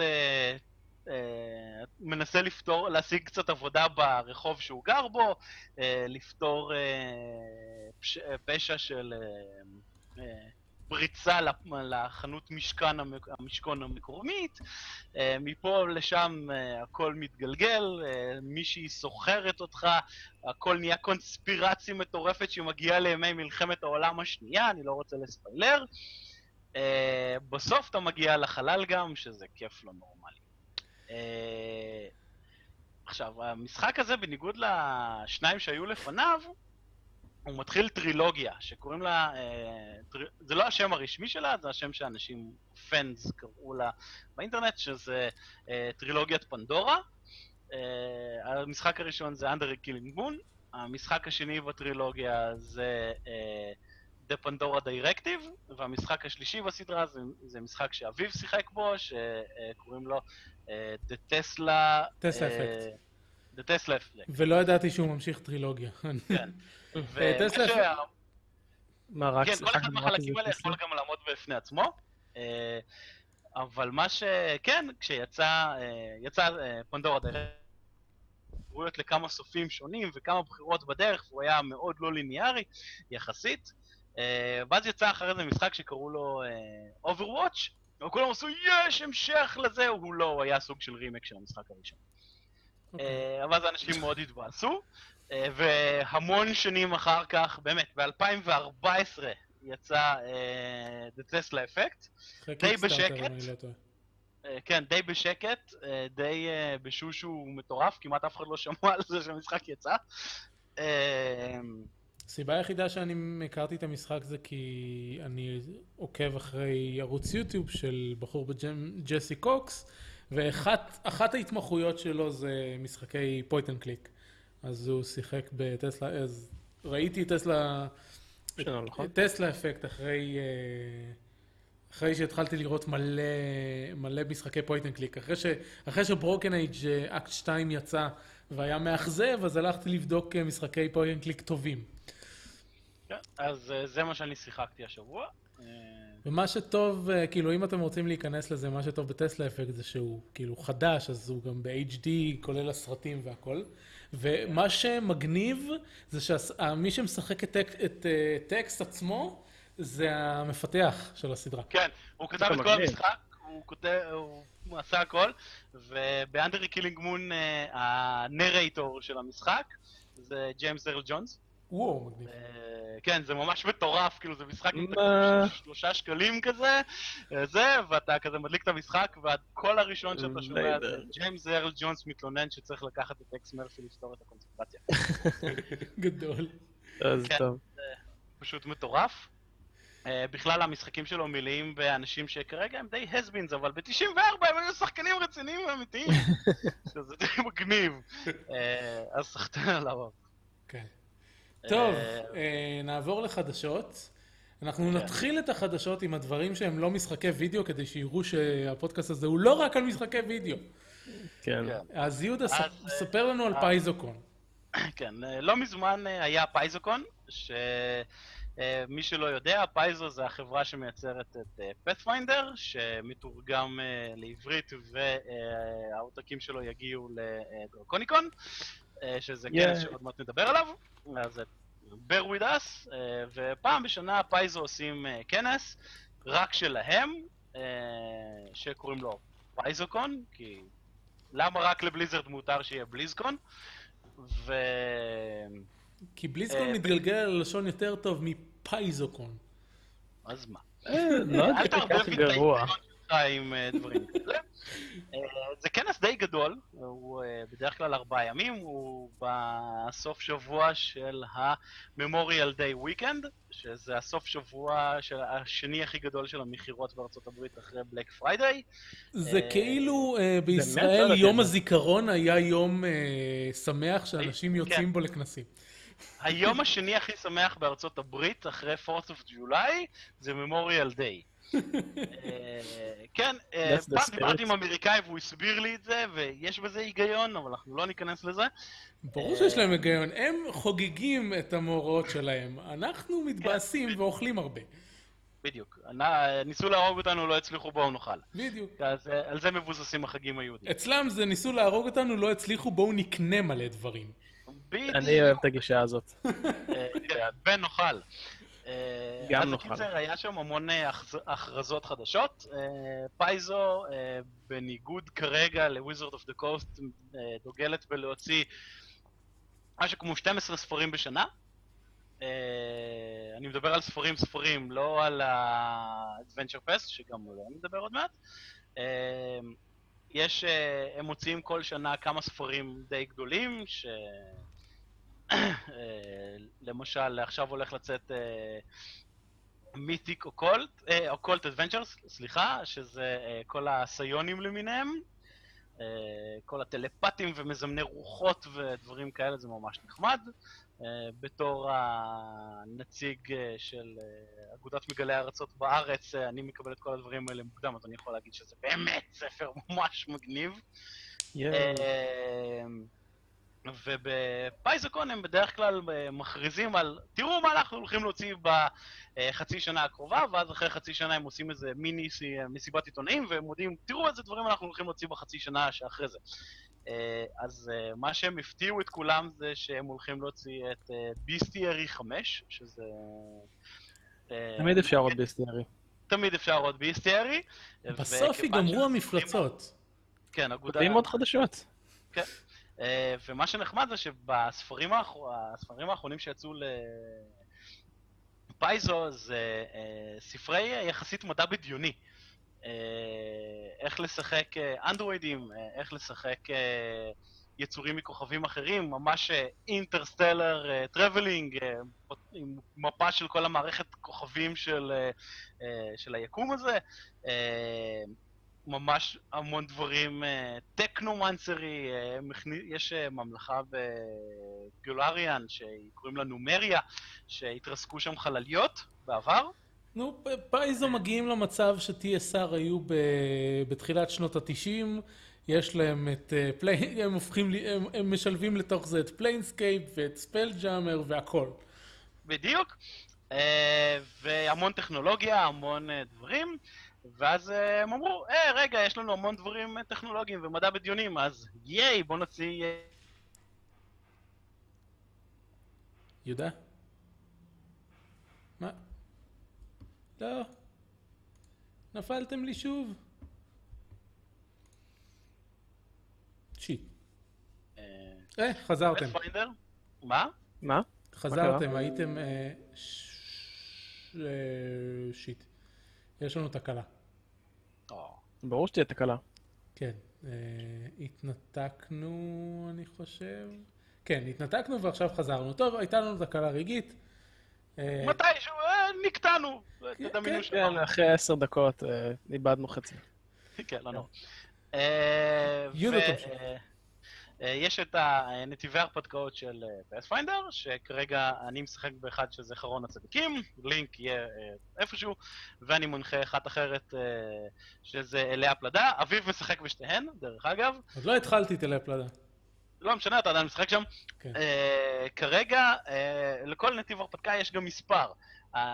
אה, מנסה לפתור, להשיג קצת עבודה ברחוב שהוא גר בו, אה, לפתור אה, פש, פשע של פריצה לחנות משכן, המשכון המקומית, מפה לשם הכל מתגלגל, מישהי סוחרת אותך, הכל נהיה קונספירציה מטורפת שמגיעה לימי מלחמת העולם השנייה, אני לא רוצה לספיילר. בסוף אתה מגיע לחלל גם, שזה כיף לא נורמלי. Uh, עכשיו, המשחק הזה, בניגוד לשניים שהיו לפניו, הוא מתחיל טרילוגיה, שקוראים לה, אה. זה לא השם הרשמי שלה, זה השם שאנשים, פאנס קראו לה באינטרנט, שזה אה, טרילוגיית פנדורה. אה, המשחק הראשון זה Under a Killing Moon, המשחק השני בטרילוגיה זה אה, The Pandora Directive, והמשחק השלישי בסדרה זה, משחק שאביב שיחק בו, שקוראים לו אה, The Tesla... טסלה אה, אפקט. The Tesla Effect, ולא ידעתי שהוא ממשיך טרילוגיה. כן. (laughs) אה, טסלה שה- מה, רק כן, כל אחד מהחלקים האלה יכול? גם לעמוד בפני עצמו. אה, אבל מה ש... כן, כשיצא אה, יצא אה, פנדורה דרך... אפשרויות לכמה סופים שונים וכמה בחירות בדרך, והוא היה מאוד לא ליניארי יחסית. אה, ואז יצא אחרי זה משחק שקראו לו אה, Overwatch, וכולם עשו יש המשך לזה, הוא לא, הוא היה סוג של רימק של המשחק הראשון. אוקיי. אה, אבל אז אנשים מאוד התבאסו, אה, והמון שנים אחר כך, באמת, ב-2014 יצא אה, The Tesla Effect, די בשקט. לא כן, די בשקט, די בשושו מטורף, כמעט אף אחד לא שמע על זה שהמשחק יצא. אה, הסיבה היחידה שאני הכרתי את המשחק זה כי אני עוקב אחרי ערוץ יוטיוב של בחור בשם ג'סי קוקס, ואחת אחת ההתמחויות שלו זה משחקי point and click. אז הוא שיחק ב Tesla, אז ראיתי Tesla, שלום, נכון? Tesla Effect אחרי, אה, אחרי שהתחלתי לראות מלא, מלא משחקי point and click. אחרי, ש, אחרי ש Broken Age Act 2 יצא והיה מאכזב, אז הלכתי לבדוק אה, משחקי point and click טובים. כן, אז אה, זה מה שאני שיחקתי השבוע. אה, ומה שטוב, אה, כאילו, אם אתם רוצים להיכנס לזה, מה שטוב ב Tesla Effect זה שהוא כאילו חדש, אז הוא גם ב-HD, כולל הסרטים והכל. ומה שמגניב זה שמי שמשחק את, Tex- את Tex עצמו, זה המפתח של הסדרה. כן, הוא כתב את כל. המשחק, הוא כותב, הוא עשה הכל, וב Under a Killing Moon ה narrator של המשחק זה ג'יימס ארל ג'ונס. וואו, מגניב. אה, כן, זה ממש מטורף, כאילו זה משחק עם שלושה שקלים כזה, אה, זה, ואתה כזה מדליק את המשחק, והקול הראשון שאתה לא שומע. זה ג'יימס ארל ג'ונס מתלונן שצריך לקחת את Tex Murphy לפתור את הקונספירציה. (laughs) גדול. אז כן. טוב. פשוט מטורף. בכלל המשחקים שלו מלאים באנשים שכרגע הם די הסבינס, אבל ב-94 הם היו שחקנים רציניים ואמיתיים, (laughs) שזה די מגניב. אז (laughs) סחטיין עליו. כן. טוב, אה, אה, נעבור לחדשות. אנחנו כן. נתחיל את החדשות עם הדברים שהם לא משחקי וידאו, כדי שיראו שהפודקאסט הזה הוא לא רק על משחקי וידאו. כן. כן. אז יהודה, אז, אה, ספר לנו על. PaizoCon. כן, לא מזמן היה PaizoCon, שמי שלא יודע, Paizo זה החברה שמייצרת את Pathfinder, שמתורגם לעברית והעותקים שלו יגיעו לדרקוניקון, שזה Yeah. כנס שעוד מעט נדבר עליו, אז אה, bear with us, אה, ופעם בשנה Paizo עושים אה, כנס רק שלהם, אה, שקוראים לו PaizoCon, כי למה רק ל Blizzard מותר שיהיה BlizzCon? ו... כי BlizzCon אה, מתגלגל על לשון יותר טוב מ PaizoCon. אז מה? אה, לא אל תערבב לי את עם אה, דברים כאלה. אה, זה כנס די גדול, הוא אה, בדרך כלל ארבעה ימים, הוא בסוף שבוע של ה-Memorial Day Weekend, שזה הסוף שבוע של השני הכי גדול של המכירות בארצות הברית אחרי Black Friday. זה כאילו באמת בישראל לא יום. הזיכרון היה יום שמח שאנשים כן. יוצאים בו לכנסים. היום השני הכי שמח בארצות הברית, אחרי 4th of July, זה Memorial Day. אה, כן, אה, פעם. דיברתי עם אמריקאי והוא הסביר לי את זה, ויש בזה היגיון, אבל אנחנו לא ניכנס לזה. ברור שיש להם היגיון, הם חוגגים את המאורעות שלהם, אנחנו מתבאסים ואוכלים הרבה. בדיוק. ניסו להרוג אותנו, לא הצליחו, בואו נאכל. בדיוק. אז אה, על זה מבוססים החגים היהודיים. אצלם זה ניסו להרוג אותנו, לא הצליחו, בואו נקנה מלא דברים. בדיוק. אני אוהב את הגישה הזאת. אה, כן, ונאכל. אה, גם אז נאכל. בקיצר, היה שם המון אה, הכרז- הכרזות חדשות. אה, פייזו, בניגוד כרגע ל-Wizard of the Coast, דוגלת בלהוציא משהו כמו 12 ספרים בשנה. אני מדבר על ספרים ספרים, לא על ה-Adventure Fest, שגם עליהם נדבר עוד מעט. יש, הם מוציאים כל שנה כמה ספרים די גדולים, ש... למשל, עכשיו הולך לצאת מיתיק אוקולט, אוקולט אדוונצ'רס, סליחה, שזה כל הסיונים למיניהם. כל הטלפטים ומזמני רוחות ודברים כאלה, זה ממש נחמד. בתור הנציג של אגודת מגלי הארצות בארץ, אני מקבל את כל הדברים האלה מוקדם, אז אני יכול להגיד שזה באמת ספר (laughs) ממש מגניב. Yeah. ובפייזקון הם בדרך כלל מכריזים על, תראו מה אנחנו הולכים להוציא בחצי שנה הקרובה, ואז אחרי חצי שנה הם עושים איזה מיני מסיבת עיתונאים, והם מודיעים, תראו איזה דברים אנחנו הולכים להוציא בחצי שנה שאחרי זה. אז מה שהם הפתיעו את כולם זה שהם הולכים להוציא את ביסטיירי 5, שזה... תמיד אפשר עוד ביסטיירי. תמיד אפשר עוד ביסטיירי. בסוף ייגמרו המפלצות. כן, אגודה... עוד חדשות. כן. אה, ומה שנחמד זה שבספרים האחר... האחרונים שיצאו לפייזו זה אה, ספרי יחסית מדע בדיוני. אה, איך לשחק אנדרואידים, איך לשחק יצורים מכוכבים אחרים, ממש interstellar traveling, עם מפה של כל המערכת כוכבים של, של היקום הזה. ממש המון דברים, אה, אה, יש אה, ממלכה ב Golarion שקוראים לה Numeria, שהתרסקו שם חלליות בעבר. נו, Paizo מגיעים למצב ש-TSR היו בתחילת שנות התשעים, יש להם את Plane, (laughs) הם הופכים, הם, הם משלבים לתוך זה את Planescape ואת Spelljammer והכל. בדיוק, והמון טכנולוגיה, המון דברים. ואז אה, הם אמרו, אה, רגע, יש לנו המון דברים אה, טכנולוגיים ומדע בדיונים, אז ייי, בוא נוציא... אה, יהודה? מה? לא. נפלתם לי שוב. שיט. אה, חזרתם. מה? מה? חזרתם, הייתם... שיט. יש לנו תקלה. ברור שתהיה תקלה. כן. אה, התנתקנו, אני חושב. כן, התנתקנו ועכשיו חזרנו. טוב, הייתה לנו תקלה רגעית. אה, מתישהו אה, נקטענו. כן, כן. כן, אחרי עשר דקות איבדנו חצי. (laughs) כן, לא נורא. יהודה תמשיך. יש את הנתיבי ההרפתקאות של פספיינדר, שכרגע אני משחק באחד שזה חרון הצדיקים, לינק יהיה איפשהו, ואני מונחה אחת אחרת שזה אלי הפלדה. אביב משחק בשתיהן, דרך אגב. עוד לא התחלתי את אלי הפלדה. לא משנה, אתה עדיין משחק שם. כן. כרגע, לכל נתיב הרפתקה יש גם מספר.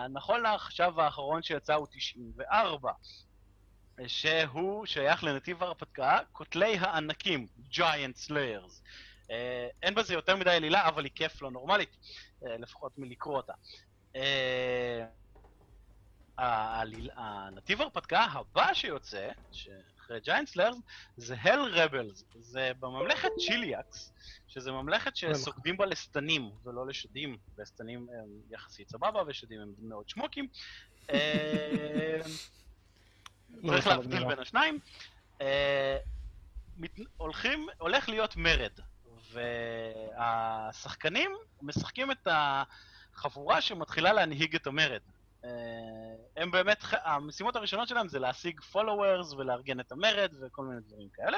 נכון לעכשיו האחרון שיצא הוא 94. שהוא שייך לנתיב ההרפתקה, קוטלי הענקים, Giant Slayers. Uh, אין בזה יותר מדי עלילה, אבל היא כיף לא נורמלית, uh, לפחות מלקרוא אותה. Uh, הנתיב ההרפתקה הבא שיוצא, אחרי Giant Slayers, זה Hell Rebels. זה בממלכת צ'יליאקס, שזה ממלכת שסוגדים בה לשטנים ולא לשדים, ושטנים הם יחסית סבבה, ושדים הם מאוד שמוקים. (laughs) צריך להבדיל בין השניים. אה, הולכים, הולך להיות מרד, והשחקנים משחקים את החבורה שמתחילה להנהיג את המרד. אה, הם באמת, המשימות הראשונות שלהם זה להשיג followers ולארגן את המרד וכל מיני דברים כאלה.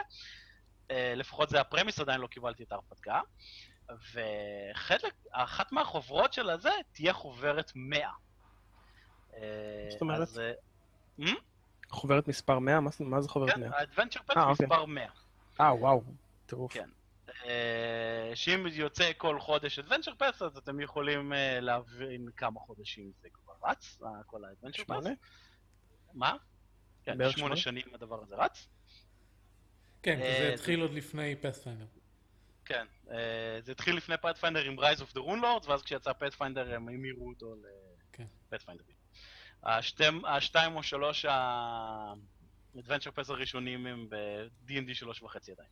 אה, לפחות זה הפרמיס, עדיין לא קיבלתי את ההרפתקה. ואחת מהחוברות של הזה תהיה חוברת 100. זאת אומרת? אז, חוברת מספר 100? מה, מה זה חוברת 100? כן, האדוונצ'ר אוקיי. מספר 100. אה, וואו, טירוף. כן. אה, שאם יוצא כל חודש אדוונצ'ר פאס, אז אתם יכולים אה, להבין כמה חודשים זה כבר רץ, כל ה adventure paths. מה? כן, שמונה שנים הדבר הזה רץ. כן, זה התחיל עוד לפני Pathfinder. כן, זה התחיל לפני Pathfinder עם Rise of the Runelords, ואז כשיצא Pathfinder הם המירו אותו ל Pathfinder. השתם, השתיים או שלוש ה- adventure paths הראשונים הם ב-D&D שלוש וחצי עדיין.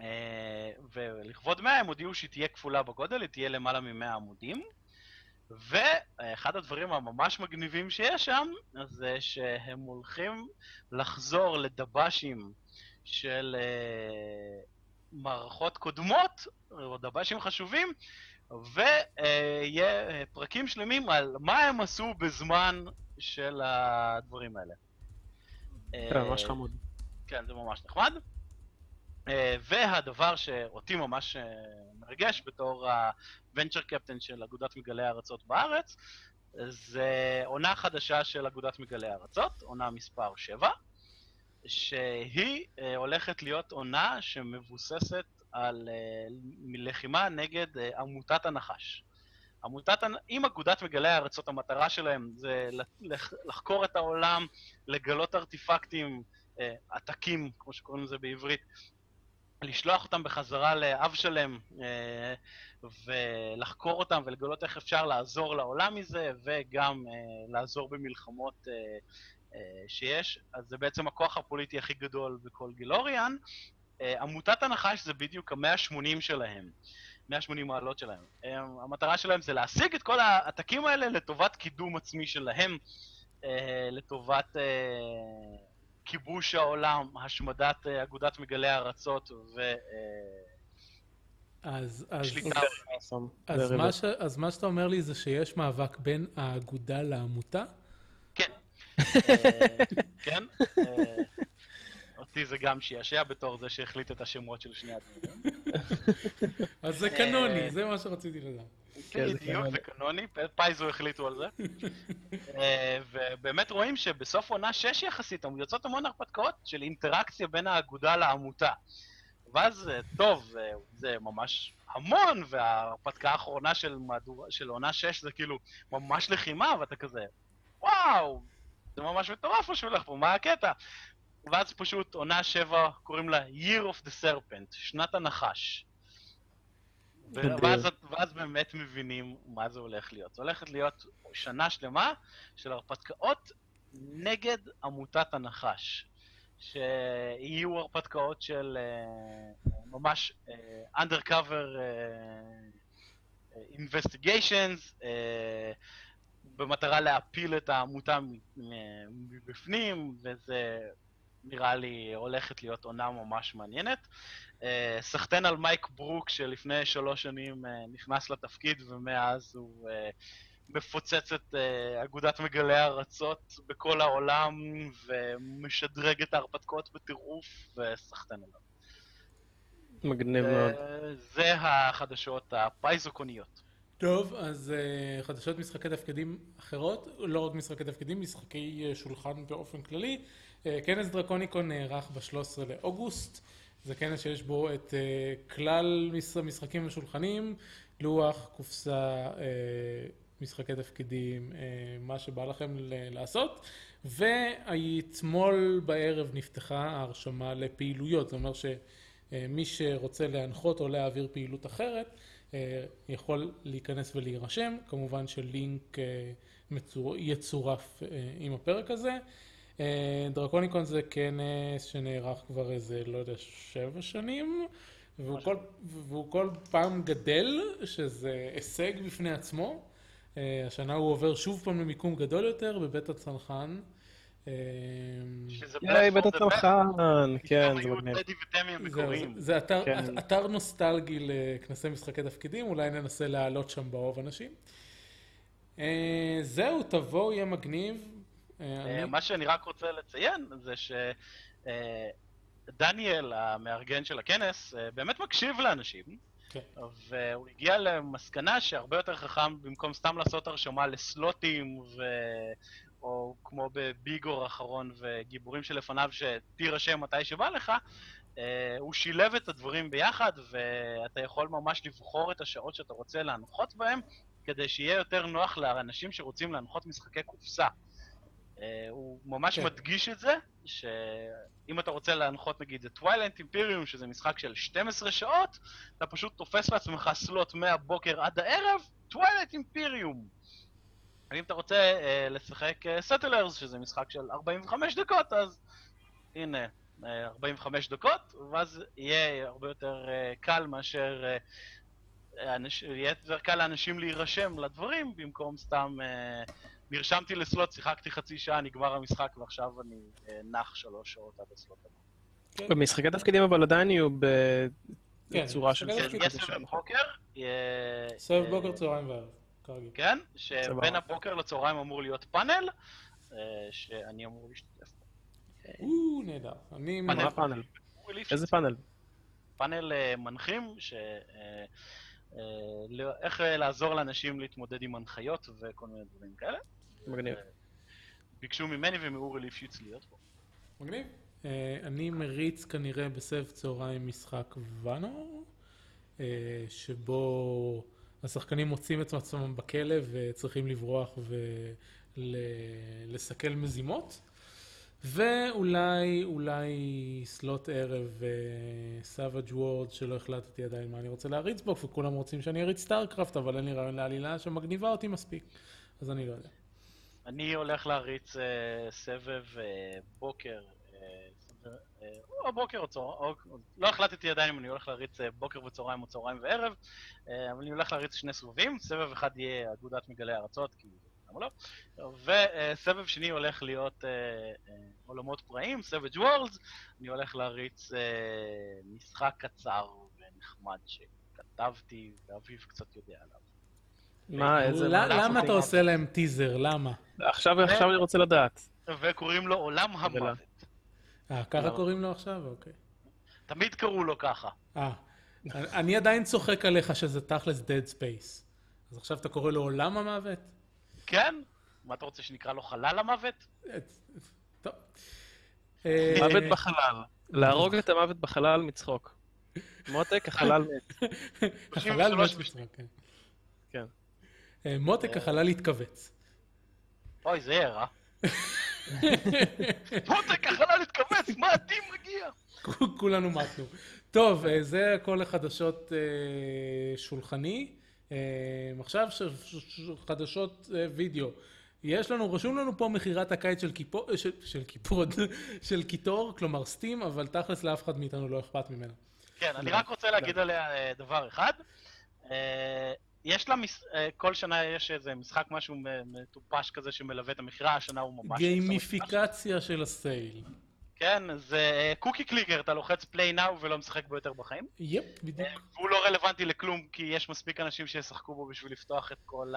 אה, ולכבוד 100 הם הודיעו שהיא תהיה כפולה בגודל, היא תהיה למעלה מ-100 עמודים. ואחד הדברים הממש מגניבים שיש שם, זה שהם הולכים לחזור לדב"שים של מערכות קודמות, או דב"שים חשובים, ויהיה פרקים שלמים על מה הם עשו בזמן של הדברים האלה. כן, ממש חמוד. כן, זה ממש נחמד. אה, והדבר שאותי ממש אה, מרגש בתור הוונצ'ר קפטן של אגודת מגלי הארצות בארץ, זה עונה חדשה של אגודת מגלי הארצות, עונה מספר 7, שהיא אה, הולכת להיות עונה שמבוססת על לחימה נגד עמותת הנחש. עמותת, עם אגודת מגלי הארצות, המטרה שלהם זה לחקור את העולם, לגלות ארטיפקטים, עתקים, כמו שקוראים לזה בעברית, לשלוח אותם בחזרה לאב אה, ולחקור אותם ולגלות איך אפשר לעזור לעולם מזה וגם אה, לעזור במלחמות אה, שיש. אז זה בעצם הכוח הפוליטי הכי גדול בכל גילוריאן. עמותת הנחש זה בדיוק המאה ה-80 שלהם. 180 מעלות שלהם. המטרה שלהם זה להשיג את כל העתקים האלה לטובת קידום עצמי שלהם, לטובת כיבוש העולם, השמדת אה, אגודת מגלי הארצות ו... אה, אז, אז, אז, אז, מה ש, אז מה שאתה אומר לי זה שיש מאבק בין האגודה לעמותה? כן. (laughs) אה, כן. אותי זה גם שיעשע בתור זה שהחליט את השמות של שני הדברים. (laughs) אז זה קנוני, זה מה שרציתי לדעת. כן, בדיוק, זה קנוני, פייזו החליטו על זה. (laughs) אה, ובאמת רואים שבסוף עונה 6 יחסית, יוצאות המון הרפתקאות של אינטראקציה בין האגודה לעמותה. ואז, אה, טוב, זה ממש המון, וההרפתקה האחרונה של, מהדור, של עונה 6 זה כאילו ממש לחימה, ואתה כזה, וואו, זה ממש מטורף מה שהולך פה, מה הקטע? ואז פשוט עונה 7 קוראים לה Year of the Serpent, שנת הנחש. ואז, ואז באמת מבינים מה זה הולך להיות. זה הולכת להיות שנה שלמה של הרפתקאות נגד עמותת הנחש. שיהיו הרפתקאות של uh, ממש uh, undercover uh, investigations, uh, במטרה להפיל את העמותה מבפנים, וזה נראה לי הולכת להיות עונה ממש מעניינת. אה, סחטיין על מייק ברוק שלפני שלוש שנים אה, נכנס לתפקיד ומאז הוא אה, מפוצץ את אגודת מגלי הארצות בכל העולם ומשדרג את ההרפתקאות בטירוף וסחטיין עליו. מגניב מאוד. זה החדשות הפייזוקוניות. טוב, אז uh, חדשות משחקי תפקידים אחרות, לא רק משחקי תפקידים, משחקי uh, שולחן באופן כללי. Uh, כנס דרקוניקון נערך ב-13 לאוגוסט. זה כנס שיש בו את כלל משחקים ושולחנים, לוח, קופסה, משחקי תפקידים, מה שבא לכם לעשות. ואתמול בערב נפתחה ההרשמה לפעילויות, זאת אומרת שמי שרוצה להנחות או להעביר פעילות אחרת, יכול להיכנס ולהירשם, כמובן שלינק מצור... יצורף עם הפרק הזה. אה, דרקוניקון זה כנס שנערך כבר איזה, לא יודע, שבע שנים, והוא כל, והוא כל פעם גדל, שזה הישג בפני עצמו. אה, השנה הוא עובר שוב פעם למיקום גדול יותר בבית הצנחן. אה, יאי, בית הצנחן, כן, זה מגניב. זה כן. אתר נוסטלגי לכנסי משחקי תפקידים, אולי ננסה להעלות שם באוב אנשים. זהו, תבואו, יהיה מגניב. אה, מה שאני רק רוצה לציין זה שדניאל, המארגן של הכנס, אה, באמת מקשיב לאנשים. כן. והוא הגיע למסקנה שהרבה יותר חכם, במקום סתם לעשות הרשמה לסלוטים, ו... או כמו בביגור האחרון וגיבורים שלפניו, שתירשם מתי שבא לך, אה, הוא שילב את הדברים ביחד, ואתה יכול ממש לבחור את השעות שאתה רוצה להנחות בהם, כדי שיהיה יותר נוח לאנשים שרוצים להנחות משחקי קופסה. אה, הוא ממש כן. מדגיש את זה, שאם אתה רוצה להנחות נגיד את Twilight Imperium, שזה משחק של 12 שעות, אתה פשוט תופס לעצמך slot מהבוקר עד הערב, Twilight Imperium. אם אתה רוצה אה, לשחק Settlers, אה, שזה משחק של 45 דקות, אז הנה, אה, 45 דקות, ואז יהיה הרבה יותר אה, קל מאשר... אה, אנש... יהיה יותר קל לאנשים להירשם לדברים, במקום סתם... אה, נרשמתי לסלוט, שיחקתי חצי שעה, נגמר המשחק, ועכשיו אני אה, נח שלוש שעות עד הסלוט הבא. כן. במשחקי תפקידים אבל עדיין יהיו כן, צורה של סבב. בוקר, סבב אה, בוקר, צהריים וערב, כרגיל. כן, שבין. הבוקר לצהריים אמור להיות פאנל, אה, שאני אמור להשתתף בו. או, נהדר. אני... פאנל. מה העליף איזה. פאנל? פאנל אה, מנחים, ש... אה, לא- איך לעזור לאנשים להתמודד עם הנחיות וכל מיני דברים כאלה. מגניב. ביקשו ממני ומאורי ליפשיץ להיות פה. מגניב. אני מריץ כנראה בסבב צהריים משחק ואנו, שבו השחקנים מוצאים את עצמם בכלא וצריכים לברוח ולסכל מזימות. ואולי, אולי סלוט ערב Savage Worlds שלא החלטתי עדיין מה אני רוצה להריץ בו, וכולם רוצים שאני אריץ StarCraft, אבל אין לי רעיון לעלילה שמגניבה אותי מספיק, אז אני לא יודע. אני הולך להריץ אה, סבב אה, בוקר, אה, אה, או בוקר או צהריים, לא החלטתי עדיין אם אני הולך להריץ אה, בוקר וצהריים או צהריים וערב, אה, אבל אני הולך להריץ שני סבבים, סבב אחד יהיה אגודת מגלי ארצות, כי למה לא, וסבב שני הולך להיות אה, אה, עולמות פראיים, סבג' וורלדס, אני הולך להריץ אה, משחק קצר ונחמד שכתבתי ואביב קצת יודע עליו. מה, איזה... למה? אתה עושה להם טיזר? למה? עכשיו עכשיו אני רוצה לדעת. וקוראים לו עולם ולמה? המוות. אה, ככה למה? קוראים לו עכשיו? אוקיי. תמיד קראו לו ככה. אה, אני עדיין צוחק עליך שזה תכלס Dead Space. אז עכשיו אתה קורא לו עולם המוות? כן? מה אתה רוצה שנקרא לו חלל המוות? אה, טוב. אה, (laughs) מוות בחלל. להרוג את המוות בחלל מצחוק. מותק, החלל מת. (laughs) החלל 33 מת. בצחוק, כן. כן. אה, מותק החלל התכווץ. אוי, זה יהיה רע. (laughs) (laughs) מותק החלל התכווץ, מה הדין מגיע? כולנו מתנו. טוב, אה, זה הכל לחדשות אה, שולחני. אה, עכשיו חדשות וידאו. יש לנו, רשום לנו פה מכירת הקיץ של כיפור, של, של כיפור, (laughs) של קיטור, כלומר Steam, אבל תכלס לאף אחד מאיתנו לא אכפת ממנה. כן, אני רק רוצה להגיד עליה דבר אחד. אה, יש לה, מס- אה, כל שנה יש איזה משחק משהו מטופש כזה שמלווה את המכירה, השנה הוא ממש... גיימיפיקציה של ה sale. כן, זה Cookie Clicker, אתה לוחץ play now ולא משחק בו יותר בחיים. yep, בדיוק. והוא לא רלוונטי לכלום, כי יש מספיק אנשים שישחקו בו בשביל לפתוח את כל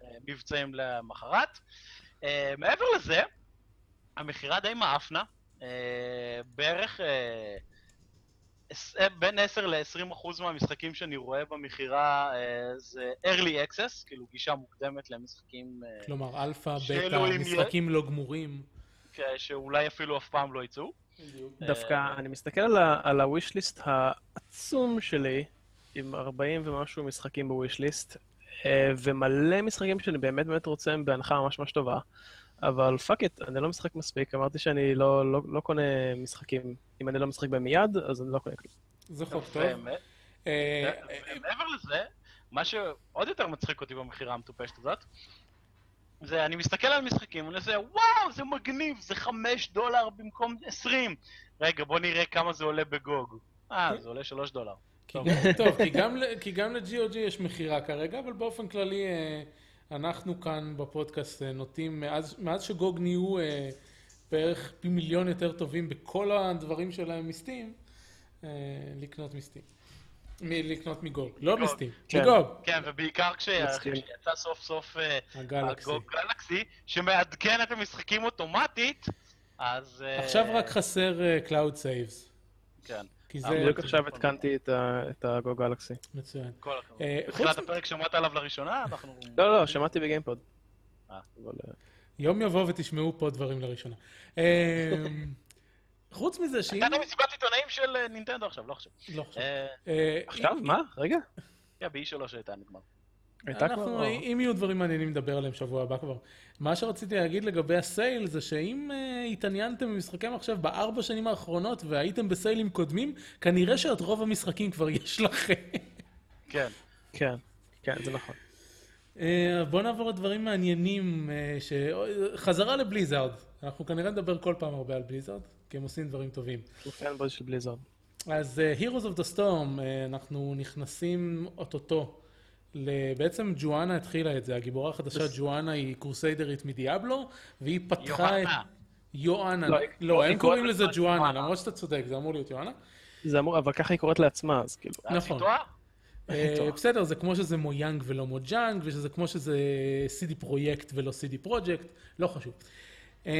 המבצעים למחרת. אה, מעבר לזה, המכירה די מעפנה. אה, בערך אה, אה, בין 10 ל-20 אחוז מהמשחקים שאני רואה במכירה אה, זה early access, כאילו גישה מוקדמת למשחקים אה, כלומר, אלפא, בטא, י- משחקים לא גמורים. כ- שאולי אפילו אף פעם לא יצאו. דווקא אה, אני מסתכל על ה-wish list העצום שלי, עם 40 ומשהו משחקים ב-wish list, ומלא משחקים שאני באמת באמת רוצה הם בהנחה ממש ממש טובה, אבל fuck it, אני לא משחק מספיק, אמרתי שאני לא, לא, לא קונה משחקים, אם אני לא משחק בהם מיד, אז אני לא קונה כלום. זה חוק טוב. אה, מעבר לזה, מה שעוד יותר מצחיק אותי במכירה המטופשת הזאת, זה אני מסתכל על משחקים, ואני עושה, וואו, זה מגניב, זה 5 דולר במקום 20. רגע, בוא נראה כמה זה עולה בגוג. אה, זה עולה 3 דולר. טוב. גם- טוב, כי גם ל- כי גם ל-GOG יש מכירה כרגע, אבל באופן כללי אה, אנחנו כאן בפודקאסט אה, נוטים, מאז- מאז שגוג נהיו אה, בערך פי מיליון יותר טובים בכל הדברים שלהם מסטים, אה, לקנות מסטים. מ- לקנות מגוג, לא. מסטים, כן. מגוג, כן, ובעיקר. כשיצא סוף סוף אה, הגלקסי. הגוג גלקסי, שמעדכן את המשחקים אוטומטית, אז... אה, עכשיו רק חסר Cloud Saves, כן, כי זה בדיוק עכשיו התקנתי את הגו גלקסי. מצוין. כל הכבוד. אה, בתחילת הפרק שמעת עליו לראשונה, אנחנו... לא, לא, שמעתי בגיימפוד. אה. אה, יום יבוא ותשמעו פה דברים לראשונה. אה, חוץ מזה שאם... הייתה מסיבת עיתונאים של אה, נינטנדו עכשיו, לא עכשיו. לא חושב. אה, אה, עכשיו? מה? רגע. כן, ב-E3 הייתה נגמר. הייתה כבר... אנחנו, אם יהיו דברים מעניינים, נדבר עליהם שבוע הבא כבר. מה שרציתי להגיד לגבי הסייל, זה שאם uh, התעניינתם במשחקי מחשב בארבע שנים האחרונות והייתם בסיילים קודמים, כנראה שאת רוב המשחקים כבר יש לכם. כן. כן, כן, זה נכון. uh, בואו נעבור לדברים מעניינים. Uh, ש... חזרה לבליזארד. אנחנו כנראה נדבר כל פעם הרבה על בליזארד, כי הם עושים דברים טובים. הוא פנבוי של בליזרד. אז uh, Heroes of the Storm, uh, אנחנו נכנסים אוטוטו. בעצם ג'ואנה התחילה את זה, הגיבורה החדשה ג'ואנה היא קורסיידרית מדיאבלו, והיא פתחה את... יואנה. לא, לא, הם קוראים לזה ג'ואנה. למרות שאתה צודק, זה אמור להיות יואנה. זה אמור, אבל ככה היא קוראת לעצמה, אז כאילו... אז נכון. אה. בסדר, זה כמו שזה מויאנג ולא מוג'אנג, ושזה כמו שזה CD פרויקט ולא CD פרויקט, לא חשוב. אה,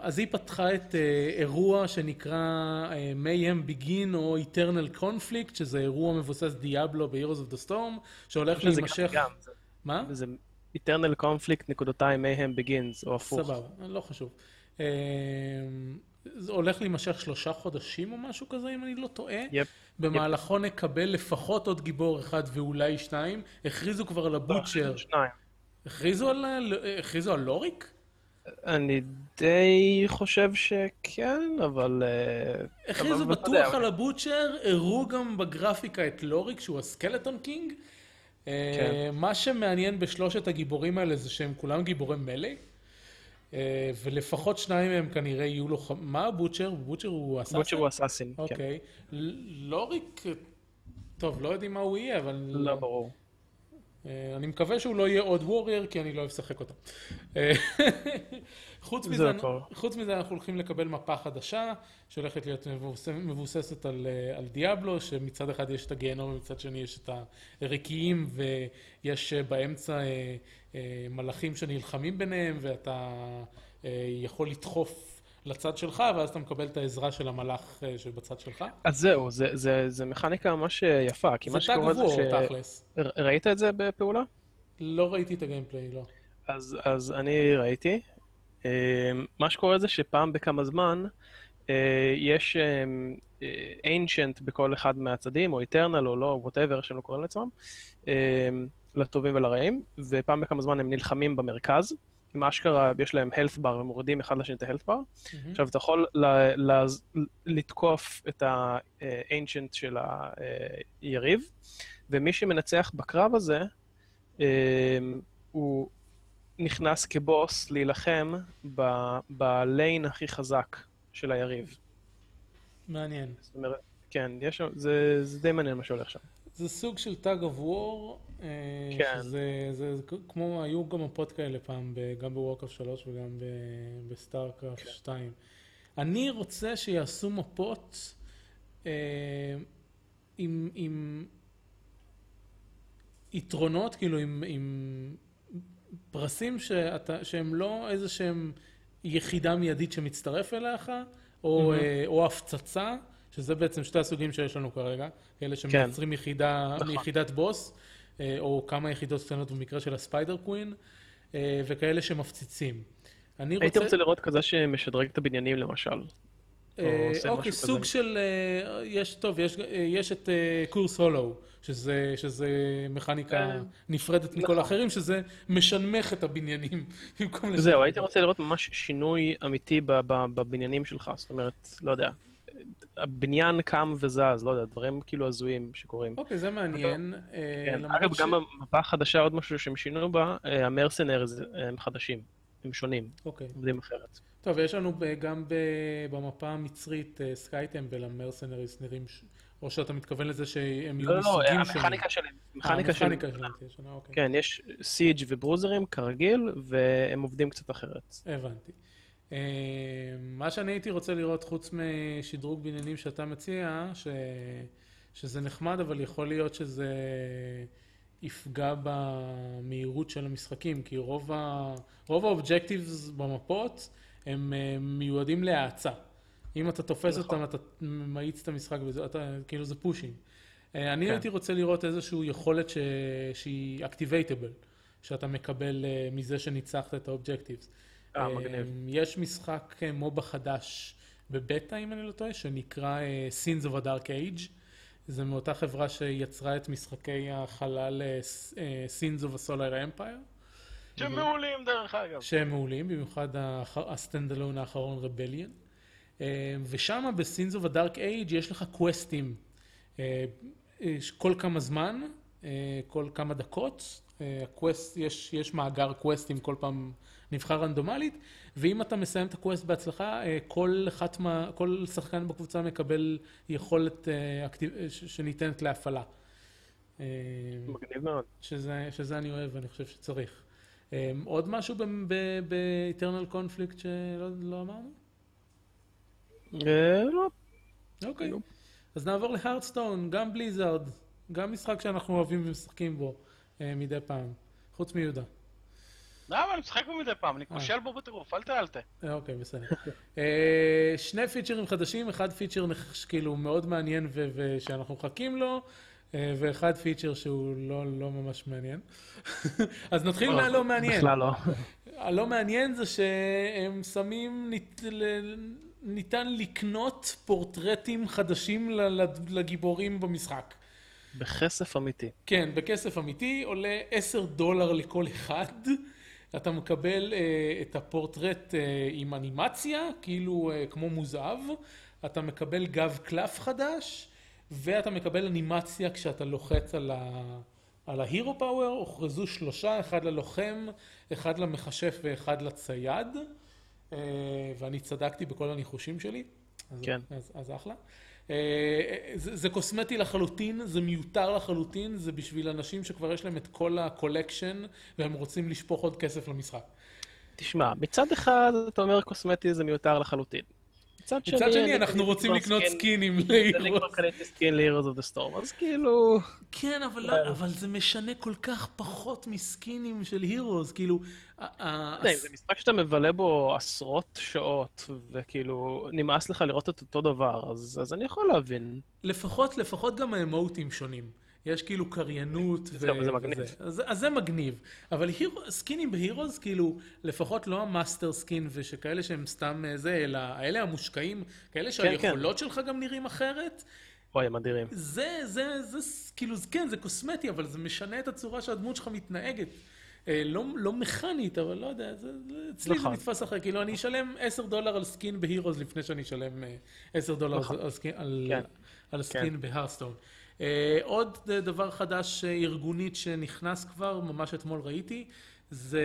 אז היא פתחה את אה, אירוע שנקרא אה, Mayhem Begin או Eternal Conflict, שזה אירוע מבוסס דיאבלו ב-Heroes of the Storm, שהולך גם להימשך... גם, זה- מה? זה eternal conflict נקודותיים mayhem begins, או הפוך. סבבה, לא חשוב. אה, זה הולך להימשך שלושה חודשים או משהו כזה, אם אני לא טועה. יפ. במהלכו נקבל לפחות עוד גיבור אחד ואולי שניים. הכריזו כבר על הבוטשר. שניים. הכריזו על, ה- הכריזו על לוריק? אני די חושב שכן, אבל... אה, הכריזו בטוח על ה Butcher, הראו גם בגרפיקה את Leoric שהוא ה Skeleton King. אה, כן. מה שמעניין בשלושת הגיבורים האלה זה שהם כולם גיבורי melee. אה, ולפחות שניים מהם כנראה יהיו לוחמים. מה ה Butcher? Butcher הוא assassin? Butcher הוא assassin, כן. אוקיי. Leoric, טוב, לא יודעים מה הוא יהיה, אבל... לא ברור. אה, אני מקווה שהוא לא יהיה עוד warrior, כי אני לא אוהב לשחק אותו. אה, (laughs) חוץ זה מזה. חוץ מזה אנחנו הולכים לקבל מפה חדשה, שהולכת להיות מבוסס- מבוססת על, אה, על דיאבלו, שמצד אחד יש את הגיהנום ומצד שני יש את הרקיעים, ויש באמצע אה, אה, מלאכים שנלחמים ביניהם, ואתה אה, יכול לדחוף לצד שלך, ואז אתה מקבל את העזרה של המלאך אה, שבצד שלך. אז זהו, זה- זה זה מכניקה ממש אה, יפה, כי זה מה שקורה זה וור, ש... תכלס. ר- ראית את זה בפעולה? לא ראיתי את הגיימפליי, לא. אז, אז אני ראיתי. אה, מה שקורה זה שפעם בכמה זמן יש ancient בכל אחד מהצדדים, או eternal או לא, whatever שהם לא קוראים לעצמם, לטובים ולרעים, ופעם בכמה זמן הם נלחמים במרכז. עם אשכרה יש להם health bar ומורידים אחד לשני את ה-health bar. מהמם. עכשיו, אתה יכול ל- ל- לתקוף את ה-ancient של היריב, ומי שמנצח בקרב הזה, אה, הוא נכנס כבוס להילחם ב- ב lane הכי חזק של היריב. מעניין. זאת אומרת, כן, יש זה, זה די מעניין מה שהולך שם. זה סוג של tug of war, כן. שזה זה, זה כמו, היו גם מפות כאלה פעם, גם ב Warcraft 3 וגם ב- ב StarCraft כן. 2. אני רוצה שיעשו מפות אה, עם, עם יתרונות, כאילו עם, עם פרסים שאתה, שהם לא איזה שהם יחידה מיידית שמצטרף אליך, או, מהמם. אה, או הפצצה, שזה בעצם שתי הסוגים שיש לנו כרגע, כאלה כן. שמייצרים יחידה, נכון. מיחידת בוס, אה, או כמה יחידות קטנות במקרה של הספיידר קווין, אה, וכאלה שמפציצים. אני הייתי רוצה... רוצה לראות כזה שמשדרג את הבניינים למשל. או אה, אוקיי, סוג כזה. של, אה, יש, טוב, יש, אה, יש את אה, קורס הולו, שזה, שזה מכניקה אה, נפרדת מכל נכון. האחרים, שזה משנמך את הבניינים (laughs) במקום זהו, הייתי. רוצה לראות ממש שינוי אמיתי ב- ב- בבניינים שלך, זאת אומרת, לא יודע, הבניין קם וזז, לא יודע, דברים כאילו הזויים שקורים. אוקיי, זה מעניין. אה, כן, אגב, גם במפה החדשה, עוד משהו שהם שינו בה, אה, המרסנרס הם חדשים, הם שונים, אוקיי. עובדים אחרת. טוב, יש לנו גם במפה המצרית Sky Temple, ה mercenaries נראים, או שאתה מתכוון לזה שהם יהיו לא, לא, מסוגים שונים. שלהם, אה, המכניקה שלהם, המכניקה שלהם אוקיי. כן, יש siege וברוזרים כרגיל, והם עובדים קצת אחרת. הבנתי. אה, מה שאני הייתי רוצה לראות, חוץ משדרוג בניינים שאתה מציע, ש... שזה נחמד, אבל יכול להיות שזה יפגע במהירות של המשחקים, כי רוב, ה... רוב ה objectives במפות הם אה, מיועדים להאצה. אם אתה תופס נכון. אותם, אתה מאיץ את המשחק, וזה, אתה, כאילו זה פושים. אה, אני כן. הייתי רוצה לראות איזושהי יכולת ש... שהיא activatable, שאתה מקבל מזה שניצחת את ה objectives. אה, מגניב. יש משחק אה, MOBA חדש בבטא, אם אני לא טועה, שנקרא אה, Sins of a Dark Age. זה מאותה חברה שיצרה את משחקי החלל אה, Sins of a Solar Empire, שהם מעולים דרך אגב. שהם מעולים, במיוחד ה standalone האחרון Rebellion. וב Sins of a Dark Age יש לך קווסטים כל כמה זמן, כל כמה דקות. ה quest, יש, יש מאגר קווסטים כל פעם נבחר רנדומלית, ואם אתה מסיים את ה quest בהצלחה, אה, כל, אחת מה, כל שחקן בקבוצה מקבל יכולת אה, אקטיב, אה, שניתנת להפעלה. מגניב מאוד. שזה, שזה אני אוהב ואני חושב שצריך. עוד משהו ב-Eternal Conflict שלא לא אמרנו? לא, אוקיי. אז נעבור להרדסטון, גם בליזארד, גם משחק שאנחנו אוהבים ומשחקים בו מדי פעם, חוץ מיהודה. למה? אני משחק בו מדי פעם, אני כושל בו בטירוף, אל תעלתה. אה, אוקיי, בסדר. אה, שני פיצ'רים חדשים, אחד פיצ'ר כאילו מאוד מעניין ו- ושאנחנו מחכים לו, אה, ואחד פיצ'ר שהוא לא, לא ממש מעניין. (laughs) אז נתחיל מהלא מעניין. בכלל לא. הלא מעניין זה שהם שמים, ניתן לקנות פורטרטים חדשים לגיבורים במשחק. בכסף אמיתי. כן, בכסף אמיתי, עולה 10 דולר לכל אחד. אתה מקבל אה, את הפורטרט אה, עם אנימציה, כאילו אה, כמו מוזהב. אתה מקבל גב קלף חדש, ואתה מקבל אנימציה כשאתה לוחץ על, ה... על ה hero power. הוכרזו שלושה, אחד ללוחם, אחד למכשף ואחד לצייד. ואני צדקתי בכל הניחושים שלי. אז, כן. אז, אז אחלה. אה, זה, זה קוסמטי לחלוטין, זה מיותר לחלוטין, זה בשביל אנשים שכבר יש להם את כל ה collection והם רוצים לשפוך עוד כסף למשחק. תשמע, מצד אחד אתה אומר קוסמטי זה מיותר לחלוטין. מצד שני, מצד שני, אנחנו רוצים לקנות סקינים אני ל hero. כבר קניתי skin ל-Heroes of the Storm, אז כאילו... כן, אבל, לא, אבל זה משנה כל כך פחות מסקינים של Heroes, כאילו... זה משחק שאתה מבלה בו עשרות שעות, וכאילו נמאס לך לראות את אותו דבר, אז, אז אני יכול להבין. לפחות, לפחות גם האמוטים שונים. יש כאילו קריינות זהו, זה מגניב. אז, אז זה מגניב. אבל hero, סקינים ב Heroes, כאילו, לפחות לא ה master skin ושכאלה שהם סתם אה, זה, אלא האלה המושקעים, כאלה שהיכולות שלך גם נראים אחרת. אוי, הם אדירים. זה, זה, זה, כאילו, זה- כן, זה קוסמטי, אבל זה משנה את הצורה שהדמות שלך מתנהגת. אה, לא, לא מכנית, אבל לא יודע, זה, זה, אצלי זה נכון. נתפס אחר, כאילו, אני אשלם 10 דולר על skin ב Heroes לפני שאני אשלם אה, 10 דולר נכון. על, skin, על, כן. על skin ב Hearthstone. אה, עוד אה, דבר חדש אה, ארגונית שנכנס כבר, ממש אתמול ראיתי, זה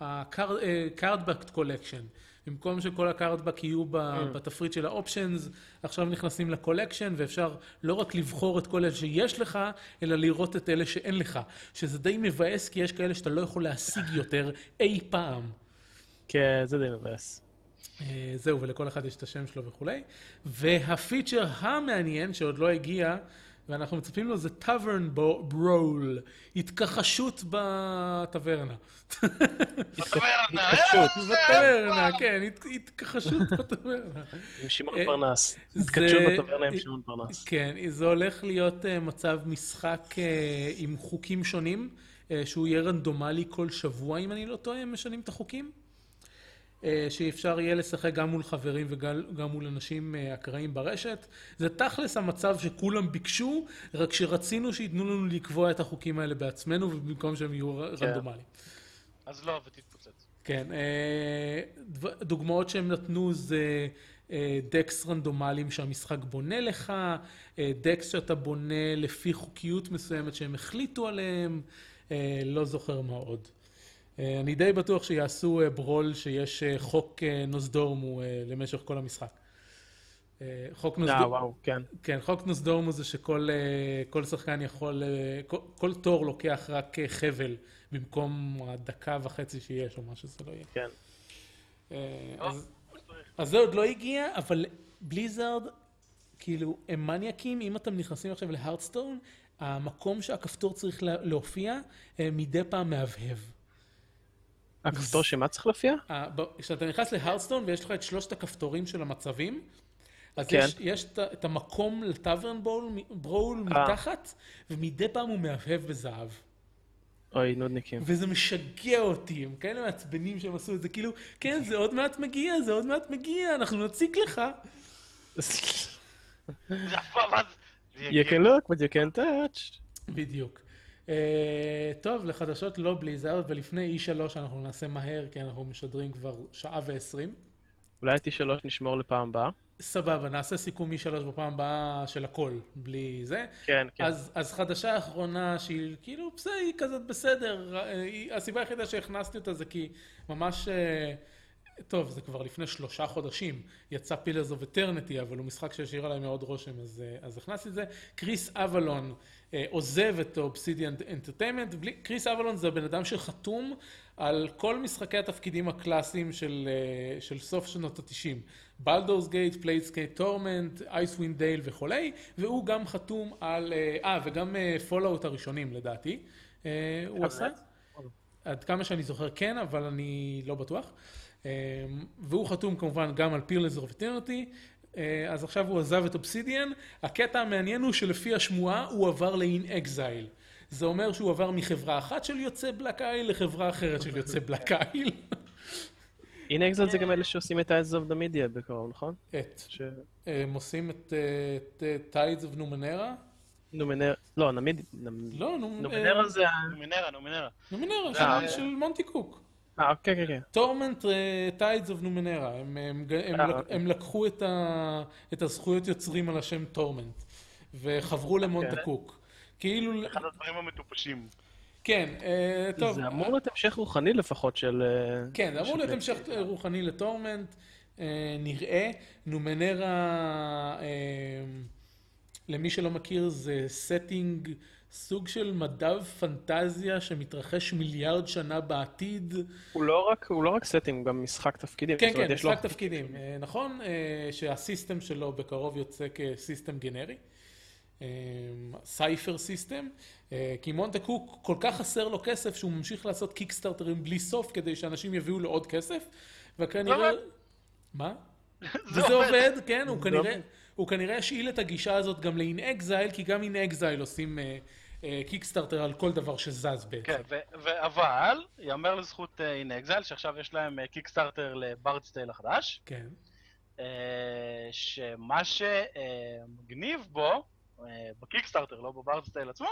ה-cardback collection. במקום שכל ה cardback יהיו בתפריט של ה options, עכשיו נכנסים ל collection ואפשר לא רק לבחור את כל אלה שיש לך, אלא לראות את אלה שאין לך. שזה די מבאס כי יש כאלה שאתה לא יכול להשיג יותר אי פעם. כן, זה די מבאס. אה, זהו, ולכל אחד יש את השם שלו וכולי. והפיצ'ר המעניין שעוד לא הגיע, ואנחנו מצפים לו, זה טאברן ברול, התכחשות בטברנה. בטברנה. בטברנה, כן, הת- התכחשות (laughs) בטברנה. עם שמעון אה, פרנס. התכתשות בטברנה עם שמעון פרנס. כן, זה הולך להיות אה, מצב משחק עם חוקים שונים, שהוא יהיה רנדומלי כל שבוע, אם אני לא טועה, משנים את החוקים. אה, שאפשר יהיה לשחק גם מול חברים וגם גם מול אנשים אה, אקראיים ברשת. זה תכלס המצב שכולם ביקשו, רק שרצינו שייתנו לנו לקבוע את החוקים האלה בעצמנו, ובמקום שהם יהיו כן. רנדומליים. אז לא, ותתפוצץ. כן, אה, דוגמאות שהם נתנו זה דקס רנדומליים שהמשחק בונה לך, דקס שאתה בונה לפי חוקיות מסוימת שהם החליטו עליהם, לא זוכר מה עוד. אה, אני די בטוח שיעשו אה, ברול שיש אה, חוק נוסדורמו למשך כל המשחק. חוק נוסדורמו, וואו, כן. כן, חוק נוסדורמו זה שכל כל שחקן יכול, כל, כל תור לוקח רק חבל במקום הדקה וחצי שיש או מה שזה לא יהיה. כן. אז, אז זה עוד לא הגיע, אבל בליזארד, כאילו, הם מניאקים, אם אתם נכנסים עכשיו להרדסטון, המקום שהכפתור צריך לה- להופיע, מדי פעם מהבהב. הכפתור שמה צריך להופיע? אה, כשאתה נכנס להרדסטון ויש לך את שלושת הכפתורים של המצבים, אז כן. יש, יש את, המקום לטאברן בול, ברול אה. מתחת, ומדי פעם הוא מהבהב בזהב. אוי, נודניקים. וזה משגע אותי, הם כאלה מעצבנים שהם עשו את זה, כאילו, כן, זה עוד מעט מגיע, זה עוד מעט מגיע, אנחנו נציג לך. (laughs) זה אף פעם, מה זה? You can look, but you can touch. בדיוק. Uh, טוב, לחדשות לא בליזארד, ולפני E3 אנחנו נעשה מהר, כי אנחנו משדרים כבר שעה ועשרים. אולי את E3 נשמור לפעם הבאה. סבבה, נעשה סיכום E3 בפעם הבאה של הכל, בלי זה. כן, כן. אז, אז חדשה אחרונה שהיא כאילו, בסדר, היא כזאת בסדר. אה, היא- הסיבה היחידה שהכנסתי אותה זה כי ממש, אה, טוב, זה כבר לפני שלושה חודשים, יצא Pillars of Eternity, אבל הוא משחק שהשאיר עליי מאוד רושם, אז, אז הכנסתי את זה. קריס אבלון עוזב את Obsidian Entertainment. קריס אבלון זה הבן אדם שחתום על כל משחקי התפקידים הקלאסיים של, אה, של סוף שנות התשעים. Baldur's Gate, Planescape Torment, Icewind Dale וכולי, והוא גם חתום על, אה, אה וגם Fallout הראשונים לדעתי, הוא עשה. עד כמה שאני זוכר כן, אבל אני לא בטוח. והוא חתום כמובן גם על Pillars of אז עכשיו הוא עזב את אובסידיאן. הקטע המעניין הוא שלפי השמועה הוא עבר ל inXile. זה אומר שהוא עבר מחברה אחת של יוצא Black Isle לחברה אחרת של יוצא Black Isle. inXile זה גם אלה שעושים את ה- Tides of Numenera בקרוב, נכון? את. הם עושים את Tides of Numenera? Numenera, לא, נמיד... לא, Numenera זה... Numenera, Numenera. Numenera, של מונטי קוק. אה, כן, כן, כן. Torment Tides of Numenera, הם לקחו את הזכויות יוצרים על השם Torment, וחברו למונטה קוק. כאילו... אחד הדברים המטופשים. כן, אה, טוב. זה אמור להיות המשך רוחני לפחות של... אה, כן, זה אמור להיות המשך רוחני ל Torment, אה, נראה. Numenera, למי שלא מכיר, זה setting, סוג של מדע פנטזיה שמתרחש מיליארד שנה בעתיד. הוא לא רק, הוא לא רק setting, הוא גם משחק תפקידים. כן, כן, משחק תפקידים. נכון שה system שלו בקרוב יוצא כ system גנרי. Cypher System, אה, כי מונטה קוק כל כך חסר לו כסף שהוא ממשיך לעשות קיקסטארטרים בלי סוף כדי שאנשים יביאו לו עוד כסף, וכנראה... מה? (laughs) וזה עובד, כן, הוא כנראה... הוא כנראה השאיל את הגישה הזאת גם ל inXile, כי גם inXile עושים אה, אה, אה, על כל דבר שזז בעצם. כן, אבל, יאמר לזכות אין inXile, שעכשיו יש להם Kickstarter ל Bard's Tale החדש. כן. שמה שמגניב בו, אה, ב Kickstarter, לא ב Bard's Tale עצמו,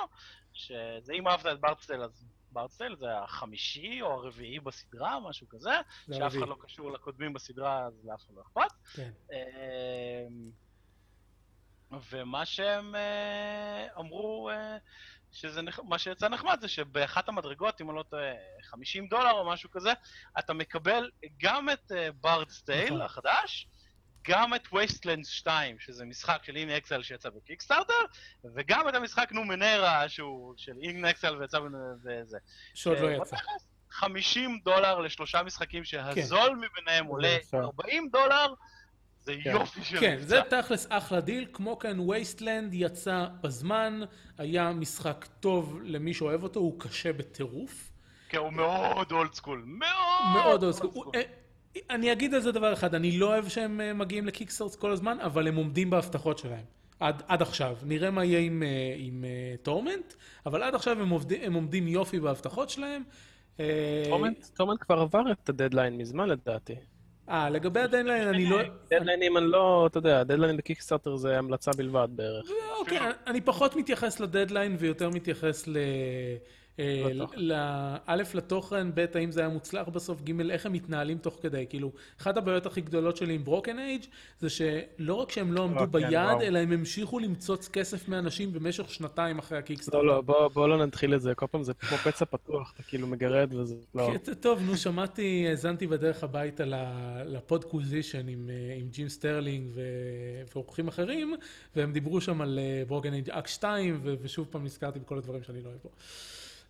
שזה אם אהבת את Bard's Tale אז Bard's Tale זה החמישי או הרביעי בסדרה, משהו כזה, שאף אחד לא קשור לקודמים בסדרה אז לאף אחד לא אכפת. כן. ומה שהם אה, אמרו, אה, שזה נח... מה שיצא נחמד זה שבאחת המדרגות, אם אני לא טועה, 50 דולר או משהו כזה, אתה מקבל גם את Bard's Tale נכון. החדש, גם את Wasteland 2, שזה משחק של inXile שיצא ב Kickstarter, וגם את המשחק Numenera, שהוא של inXile ויצא בזה. שעוד לא יצא. 50 דולר לשלושה משחקים שהזול כן. מביניהם עולה 40 דולר, זה כן. יופי של כן, מבצע. זה תכלס אחלה דיל, כמו כן Wasteland יצא בזמן, היה משחק טוב למי שאוהב אותו, הוא קשה בטירוף. כן, הוא מאוד old school, מאוד מאוד old school. אני אגיד על זה דבר אחד, אני לא אוהב שהם אה, מגיעים ל Kickstart כל הזמן, אבל הם עומדים בהבטחות שלהם. עד, עד עכשיו. נראה מה יהיה עם, אה, עם אה, Torment, אבל עד עכשיו הם, עובדים, הם עומדים יופי בהבטחות שלהם. Torment כבר עבר את הדדליין מזמן לדעתי. אה, לגבי הדדליין אני לא... דדליינים אני לא, אתה יודע, דדליין ב Kickstarter זה המלצה בלבד בערך. אוקיי, אני פחות מתייחס לדדליין ויותר מתייחס ל... אה, א', לתוכן, ב', האם זה היה מוצלח בסוף, ג', איך הם מתנהלים תוך כדי. כאילו, אחת הבעיות הכי גדולות שלי עם Broken Age זה שלא רק שהם לא עמדו אוקיי, ביעד, אלא הם המשיכו למצוץ כסף מאנשים במשך שנתיים אחרי ה Kickstart. לא, לא, בוא לא נתחיל את זה, כל פעם זה כמו פצע פתוח, אתה כאילו מגרד וזה לא... כן, טוב, נו, שמעתי, האזנתי בדרך הביתה ל Podquisition עם ג'ים סטרלינג ואורחים אחרים, והם דיברו שם על Broken Age Act 2, ושוב פעם נזכרתי בכל הדברים שאני לא אוהב בו.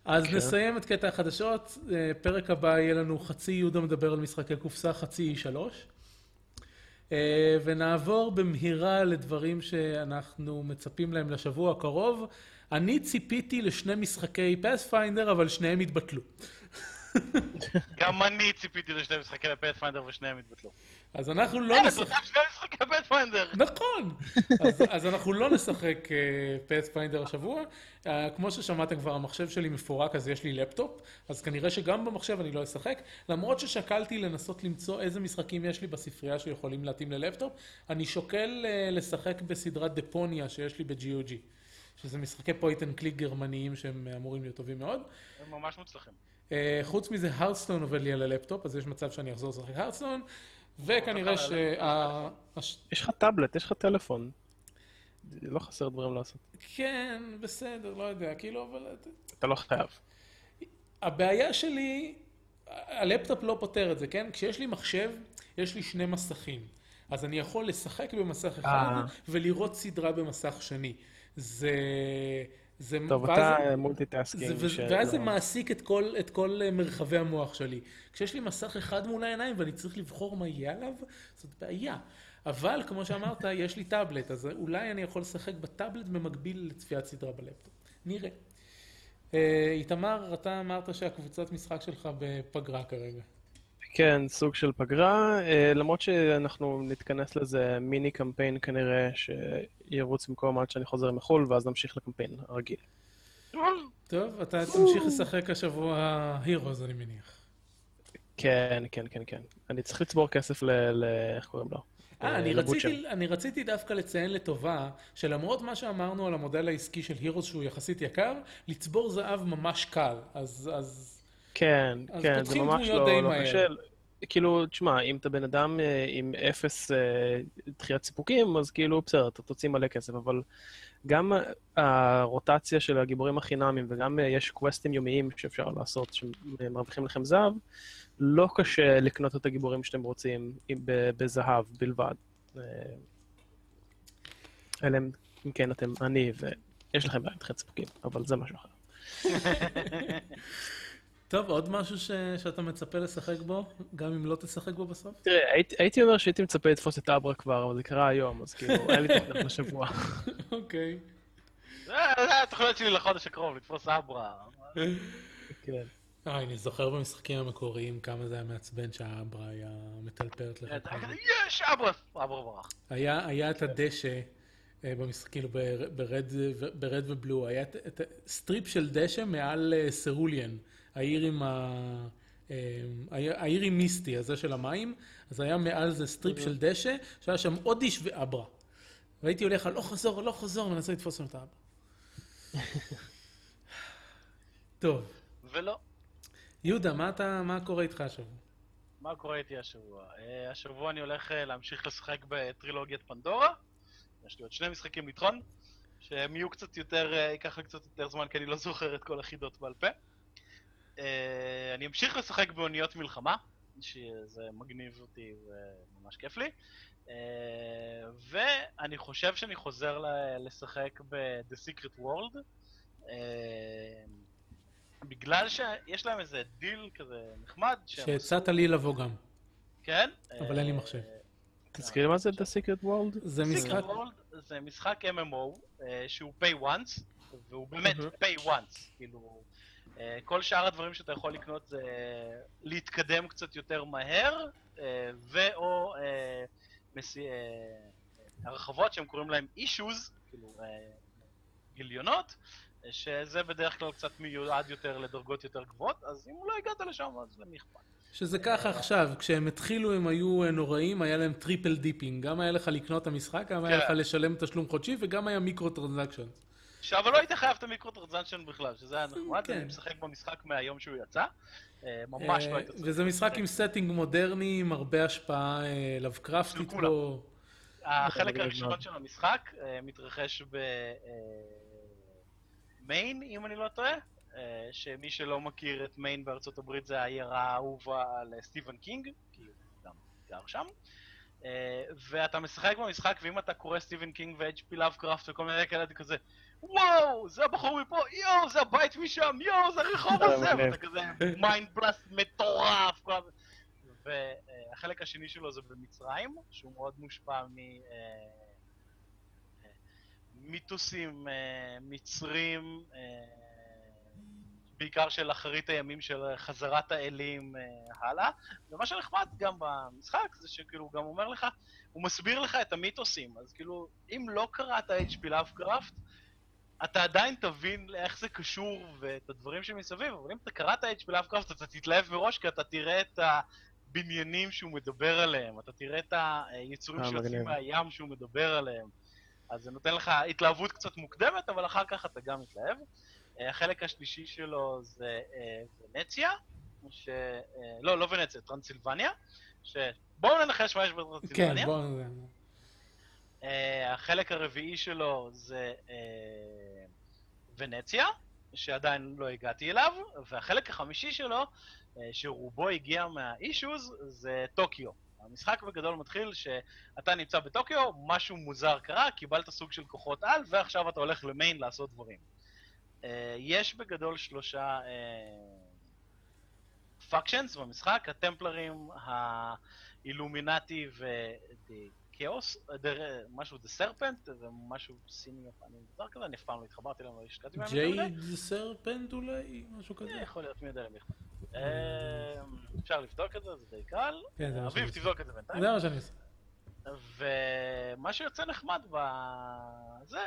אז כן. נסיים את קטע החדשות, אה, פרק הבא יהיה לנו חצי יהודה מדבר על משחקי קופסה, חצי שלוש. אה, ונעבור במהירה לדברים שאנחנו מצפים להם לשבוע הקרוב. אני ציפיתי לשני משחקי Pathfinder, אבל שניהם התבטלו. גם אני ציפיתי לשני משחקי Pathfinder ושניהם התבטלו. אז אנחנו לא נשחק... אה, שני משחקי Pathfinder. נכון. אז אנחנו לא נשחק אה, השבוע. אה, כמו ששמעתם כבר, המחשב שלי מפורק, אז יש לי לפטופ, אז כנראה שגם במחשב אני לא אשחק. למרות ששקלתי לנסות למצוא איזה משחקים יש לי בספרייה שיכולים להתאים ללפטופ, אני שוקל לשחק בסדרת Deponia שיש לי ב-GOG. שזה משחקי point and click גרמניים שהם אמורים להיות טובים מאוד. הם ממש מוצלחים. אה, חוץ מזה, Hearthstone עובד לי על הלפטופ, אז יש מצב שאני אחזור לשחק Hearthstone, וכנראה ש... יש לך טאבלט, יש לך טלפון. לא חסר דברים לעשות. כן, בסדר, לא יודע, כאילו, אבל... אתה לא חייב. הבעיה שלי, הלפטופ לא פותר את זה, כן? כשיש לי מחשב, יש לי שני מסכים. אז אני יכול לשחק במסך אחד אה. ולראות סדרה במסך שני. זה... זה, טוב, ואז- אתה זה, multitasking. ו- שלא- ואז זה מעסיק את כל, את כל אה, מרחבי המוח שלי. כשיש לי מסך אחד מול העיניים ואני צריך לבחור מה יהיה עליו, זאת בעיה. אבל כמו שאמרת, (laughs) יש לי טאבלט, אז אולי אני יכול לשחק בטאבלט במקביל לצפיית סדרה בלפטופ. נראה. אה, איתמר, אתה אמרת שהקבוצת משחק שלך בפגרה כרגע. כן, סוג של פגרה, אה, למרות שאנחנו נתכנס לזה מיני קמפיין כנראה, שירוץ במקום עד שאני חוזר מחו"ל, ואז נמשיך לקמפיין הרגיל. טוב, אתה תמשיך לשחק השבוע הירוז, אני מניח. כן, כן, כן, כן. אני צריך לצבור כסף ל... איך קוראים לו? אה, אני לבוטשר. רציתי, אני רציתי דווקא לציין לטובה, שלמרות מה שאמרנו על המודל העסקי של הירוס שהוא יחסית יקר, לצבור זהב ממש קל. אז, אז כן, כן, זה ממש לא, לא. קשה. כאילו, תשמע, אם אתה בן אדם אה, עם אפס אה, דחיית סיפוקים, אז כאילו, בסדר, אתה תוציא מלא כסף, אבל גם הרוטציה של הגיבורים החינמים, וגם אה, יש קווסטים יומיים שאפשר לעשות, שמרוויחים לכם זהב, לא קשה לקנות את הגיבורים שאתם רוצים עם- בזהב בלבד. אלא אם אם כן אתם עני ויש לכם בעיה דחיית סיפוקים, אבל זה משהו אחר. (laughs) טוב, עוד משהו ש... שאתה מצפה לשחק בו, גם אם לא תשחק בו בסוף? תראה, הייתי, הייתי אומר שהייתי מצפה לתפוס את אברה כבר, אבל זה קרה היום, אז כאילו, (laughs) היה לי תוכנית לשבוע. אוקיי. זה זה התוכניות שלי לחודש הקרוב, לתפוס אברה. כן. אה, אני זוכר במשחקים המקוריים כמה זה היה מעצבן שה Abra היה מטלפרט לך. כזה, יש Abra! Abra ברח. היה, היה את הדשא אה, במשחק, כאילו בר- Red, Red ו Blue, היה את, את strip של דשא מעל אה, Cerulean, העיר עם ה... אה, העיר העיר עם מיסטי, הזה של המים, אז היה מעל זה strip של דשא, שהיה שם עוד איש ו Abra. והייתי הולך על לא חזור, לא חזור, מנסה לתפוס שם את ה Abra. (laughs) טוב, ולא. יהודה, מה, אתה, מה קורה איתך השבוע? מה קורה איתי השבוע? אה, השבוע אני הולך אה, להמשיך לשחק בטרילוגיית פנדורה. יש לי עוד שני משחקים לטחון, שהם יהיו קצת יותר, אה, ייקח לי קצת יותר זמן כי אני לא זוכר את כל החידות בעל פה. אה, אני אמשיך לשחק באוניות מלחמה, שזה מגניב אותי וממש כיף לי. אה, ואני חושב שאני חוזר ל- לשחק ב-The Secret World. אה, בגלל שיש להם איזה דיל כזה נחמד, שהצעת לי לבוא גם. כן? אבל אין לי מחשב. תזכירי מה זה The Secret World? זה Secret משחק... World זה משחק MMO שהוא pay once, והוא באמת pay once, כאילו... אה, כל שאר הדברים שאתה יכול לקנות זה להתקדם קצת יותר מהר, אה, ו/או אה, מסי- הרחבות שהם קוראים להם issues, כאילו גיליונות, שזה בדרך כלל קצת מיועד יותר לדרגות יותר גבוהות, אז אם לא הגעת לשם, אז למי אכפת? שזה ככה עכשיו, כשהם התחילו הם היו נוראים, היה להם triple dipping. גם היה לך לקנות את המשחק, גם היה כן. לך לשלם תשלום חודשי, וגם היה micro transaction. עכשיו, אבל לא היית חייב את ה micro transaction בכלל, שזה היה נחמד, כן. אני משחק במשחק מהיום שהוא יצא. אה, ממש לא היית צריך. וזה משחק עם setting מודרני, עם הרבה השפעה אה, של כולם. בו. החלק הראשון. של המשחק אה, מתרחש במיין, אם אני לא טועה, אה, שמי שלא מכיר את מיין בארצות הברית זה העיירה האהובה על אה, סטיבן קינג, כי הוא גם גר שם. אה, ואתה משחק במשחק, ואם אתה קורא סטיבן קינג ו-HP Lovecraft וכל מיני כאלה, אתה כזה, וואו, זה הבחור מפה, יואו, זה הבית משם, יואו, זה הרחוב הזה. ואתה כזה mind blast מטורף. והחלק השני שלו זה במצרים, שהוא מאוד מושפע מ... אה, אה, מיתוסים אה, מצרים, בעיקר של אחרית הימים של חזרת האלים אה, הלאה. ומה שנחמד גם במשחק זה שכאילו הוא גם אומר לך, הוא מסביר לך את המיתוסים. אז כאילו, אם לא קראת H.P. Lovecraft, אתה עדיין תבין איך זה קשור ואת הדברים שמסביב, אבל אם אתה קראת H.P. לאבקראפט אתה תתלהב מראש כי אתה תראה את הבניינים שהוא מדבר עליהם, אתה תראה את היצורים אה, שיוצאים. מהים שהוא מדבר עליהם. אז זה נותן לך התלהבות קצת מוקדמת, אבל אחר כך אתה גם מתלהב. אה, החלק השלישי שלו זה אה, ונציה, ש... לא, לא ונציה, טרנסילבניה, ש... בואו ננחש מה יש כן, בטרנסילבניה. בוא... אה, החלק הרביעי שלו זה ונציה, שעדיין לא הגעתי אליו, והחלק החמישי שלו, אה, שרובו הגיע מהאישוז, זה טוקיו. המשחק בגדול מתחיל שאתה נמצא בטוקיו, משהו מוזר קרה, קיבלת סוג של כוחות על, ועכשיו אתה הולך למיין לעשות דברים. אה, יש בגדול שלושה factions במשחק, הטמפלרים, האילומינטי ודקאוס, משהו דה סרפנט, ומשהו סיני יפני מוזר כזה, אני אף פעם לא התחברתי להם, לא השקעתי בהם. ג'ייד סרפנט אולי? משהו כזה? אה, יכול להיות, מי יודע למי. אה, אפשר לבדוק את זה, זה די קל. כן, זה אביב. תבדוק את זה בינתיים. זה מה שאני עושה. ומה שיוצא נחמד בזה,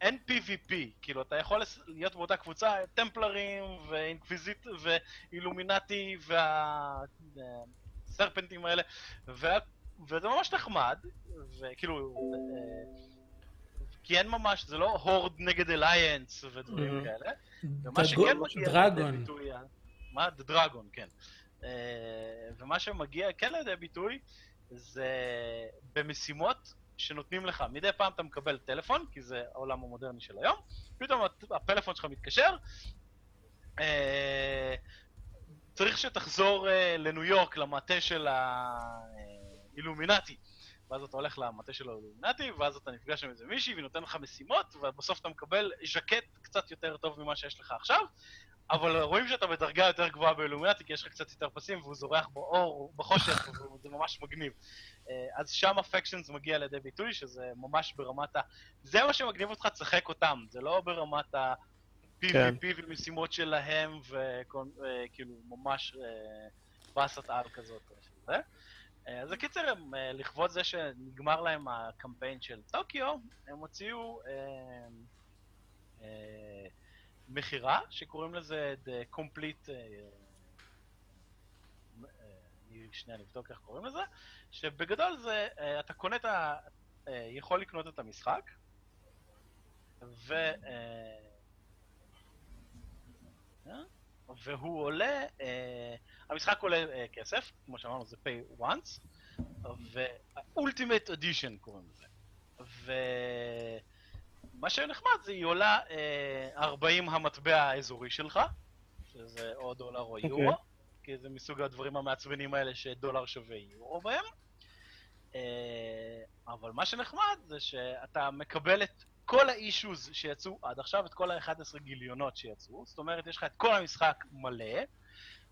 אין PvP, כאילו אתה יכול להיות באותה קבוצה, טמפלרים ואינקוויזיט ואילומינטי והסרפנטים האלה, ו... וזה ממש נחמד, וכאילו, אה, כי אין ממש, זה לא הורד נגד אליינס ודברים Mhm. כאלה, ומה שכן מגיע לידי דרגון. ביטוי, מה? The Dragon, כן. אה, ומה שמגיע כן לידי ביטוי זה במשימות שנותנים לך. מדי פעם אתה מקבל טלפון, כי זה העולם המודרני של היום, פתאום הפלאפון שלך מתקשר, אה, צריך שתחזור אה, לניו יורק, למטה של האילומינטי. ואז אתה הולך למטה של האילומינטי, ואז אתה נפגש עם איזה מישהי, והיא נותנת לך משימות, ובסוף אתה מקבל ז'קט קצת יותר טוב ממה שיש לך עכשיו. אבל רואים שאתה בדרגה יותר גבוהה באילומינטי, כי יש לך קצת יותר פסים, והוא זורח באור, בחושך, וזה ממש מגניב. אה, אז שם הפקשנס מגיע לידי ביטוי, שזה ממש ברמת ה... זה מה שמגניב אותך, תשחק אותם, זה לא ברמת ה... כן. PvP ומשימות שלהם, וכאילו ממש אה, באסת על כזאת. אה, אז בקיצר, אה, לכבוד זה שנגמר להם הקמפיין של טוקיו, הם הוציאו אה, מכירה, שקוראים לזה The Complete... שנייה נבדוק איך קוראים לזה, שבגדול זה, אתה קונה את ה... יכול לקנות את המשחק, ו... והוא עולה, אה, המשחק עולה אה, כסף, כמו שאמרנו זה pay once, ו-ultimate edition קוראים לזה. ומה שנחמד זה היא עולה אה, 40 המטבע האזורי שלך, שזה או דולר או אוקיי. יורו, כי זה מסוג הדברים המעצבנים האלה שדולר שווה יורו בהם. אה, אבל מה שנחמד זה שאתה מקבל את כל האישוז שיצאו עד עכשיו, את כל ה-11 גיליונות שיצאו, זאת אומרת, יש לך את כל המשחק מלא,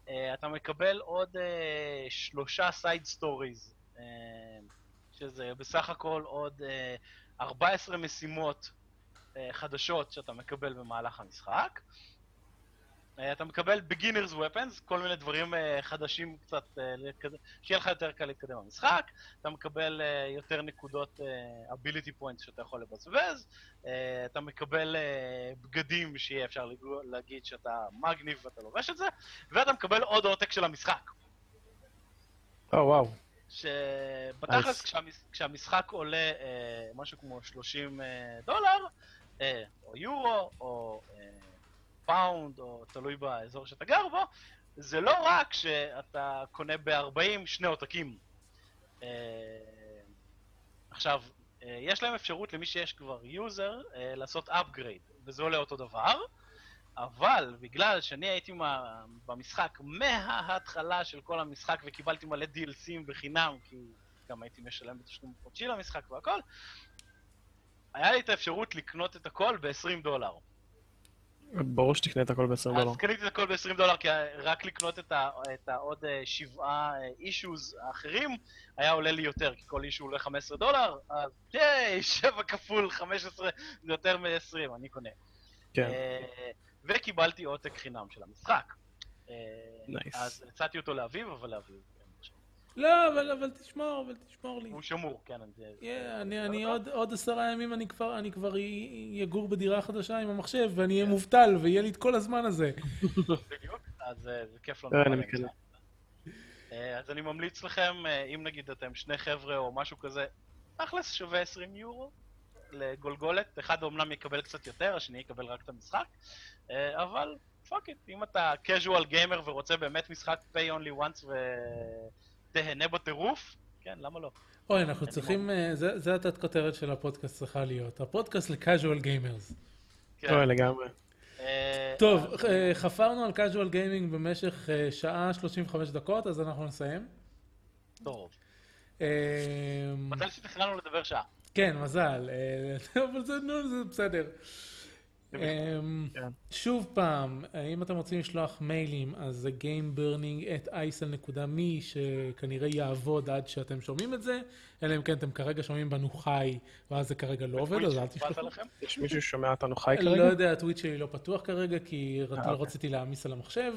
אה, אתה מקבל עוד אה, שלושה side stories, אה, שזה בסך הכל עוד אה, 14 משימות אה, חדשות שאתה מקבל במהלך המשחק. אה, אתה מקבל beginners weapons, כל מיני דברים אה, חדשים קצת, אה, שיהיה לך יותר קל להתקדם במשחק. אתה מקבל אה, יותר נקודות אה, ability points שאתה יכול לבזבז. אה, אתה מקבל אה, בגדים שיהיה אפשר להגיד שאתה מגניב ואתה לובש את זה. ואתה מקבל עוד עותק של המשחק. או, וואו. שבתכלס Nice. כשהמש, כשהמשחק עולה אה, משהו כמו 30 אה, דולר, אה, או יורו, או אה, פאונד, או תלוי באזור שאתה גר בו, זה לא רק שאתה קונה ב-40 שני עותקים. אה, עכשיו, אה, יש להם אפשרות למי שיש כבר user אה, לעשות upgrade, וזה עולה אותו דבר. אבל בגלל שאני הייתי במשחק מההתחלה של כל המשחק וקיבלתי מלא DLC ים בחינם, כי גם הייתי משלם בתשלום חודשי למשחק והכל, היה לי את האפשרות לקנות את הכל ב-20 דולר. ברור שתקנה את הכל ב-20 דולר. אז קניתי את הכל ב-20 דולר, כי רק לקנות את, ה, את העוד אה, שבעה אישוז האחרים היה עולה לי יותר, כי כל אישו עולה 15 דולר, אז ייי, 7 כפול 15 זה יותר מ-20, אני קונה. כן, אה, וקיבלתי עותק חינם של המשחק. אה, Nice. אז הצעתי אותו לאביב, אבל לאביב. כן, לא, אבל, אבל תשמור, אבל תשמור לי. הוא שמור, כן. Yeah, אני, אני עוד, עוד עשרה ימים אני כבר, אני כבר יגור בדירה חדשה עם המחשב ואני אהיה מובטל ויהיה לי את כל הזמן הזה. בדיוק, אז אה, זה כיף לנו. מקנא. אה, אז אני ממליץ לכם, אה, אם נגיד אתם שני חבר'ה או משהו כזה, תכלס שווה 20 יורו לגולגולת. אחד אומנם יקבל קצת יותר, השני יקבל רק את המשחק, אבל fuck it, אם אתה casual gamer ורוצה באמת משחק pay only once ותהנה בטירוף, כן, למה לא? אוי, אנחנו צריכים, אה, זה, זה התת כותרת של הפודקאסט צריכה להיות. הפודקאסט ל-casual gamers. כן. אוי, לגמרי. אה, טוב, אה, חפרנו על casual gaming במשך שעה 35 דקות, אז אנחנו נסיים. טוב. אה, מזל שתכננו לדבר שעה. כן, מזל. (laughs) אבל זה בסדר. אמ, כן. שוב פעם, אם אתם רוצים לשלוח מיילים, אז זה gameburning@isl.me, שכנראה יעבוד עד שאתם שומעים את זה, אלא אם כן אתם כרגע שומעים בנו חי, ואז זה כרגע לא עובד, אז אל תשלחו. יש מישהו ששומע אותנו חי לא כרגע? יודע, הטוויט שלי לא פתוח כרגע, כי אה, לא אוקיי. רציתי להעמיס על המחשב.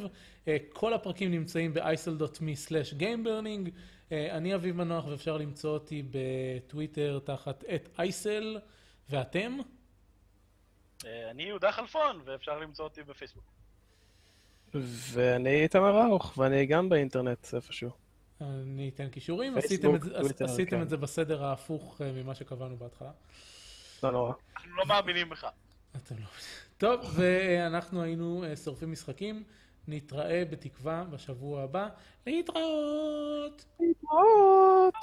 אה, כל הפרקים נמצאים ב-isl.me/gameburning. אה, אני אביב מנוח, ואפשר למצוא אותי בטוויטר תחת את ואתם? אה, אני יהודה חלפון, ואפשר למצוא אותי בפייסבוק. ואני איתמר ארוך, ואני גם באינטרנט איפשהו. אני אתן קישורים, פייסבוק, עשיתם את טוויטר, עשיתם כן. את זה בסדר ההפוך אה, ממה שקבענו בהתחלה. לא נורא. אנחנו לא מאמינים בך. אתם לא... טוב, ואנחנו היינו אה, שורפים משחקים. נתראה בתקווה בשבוע הבא. להתראות! להתראות!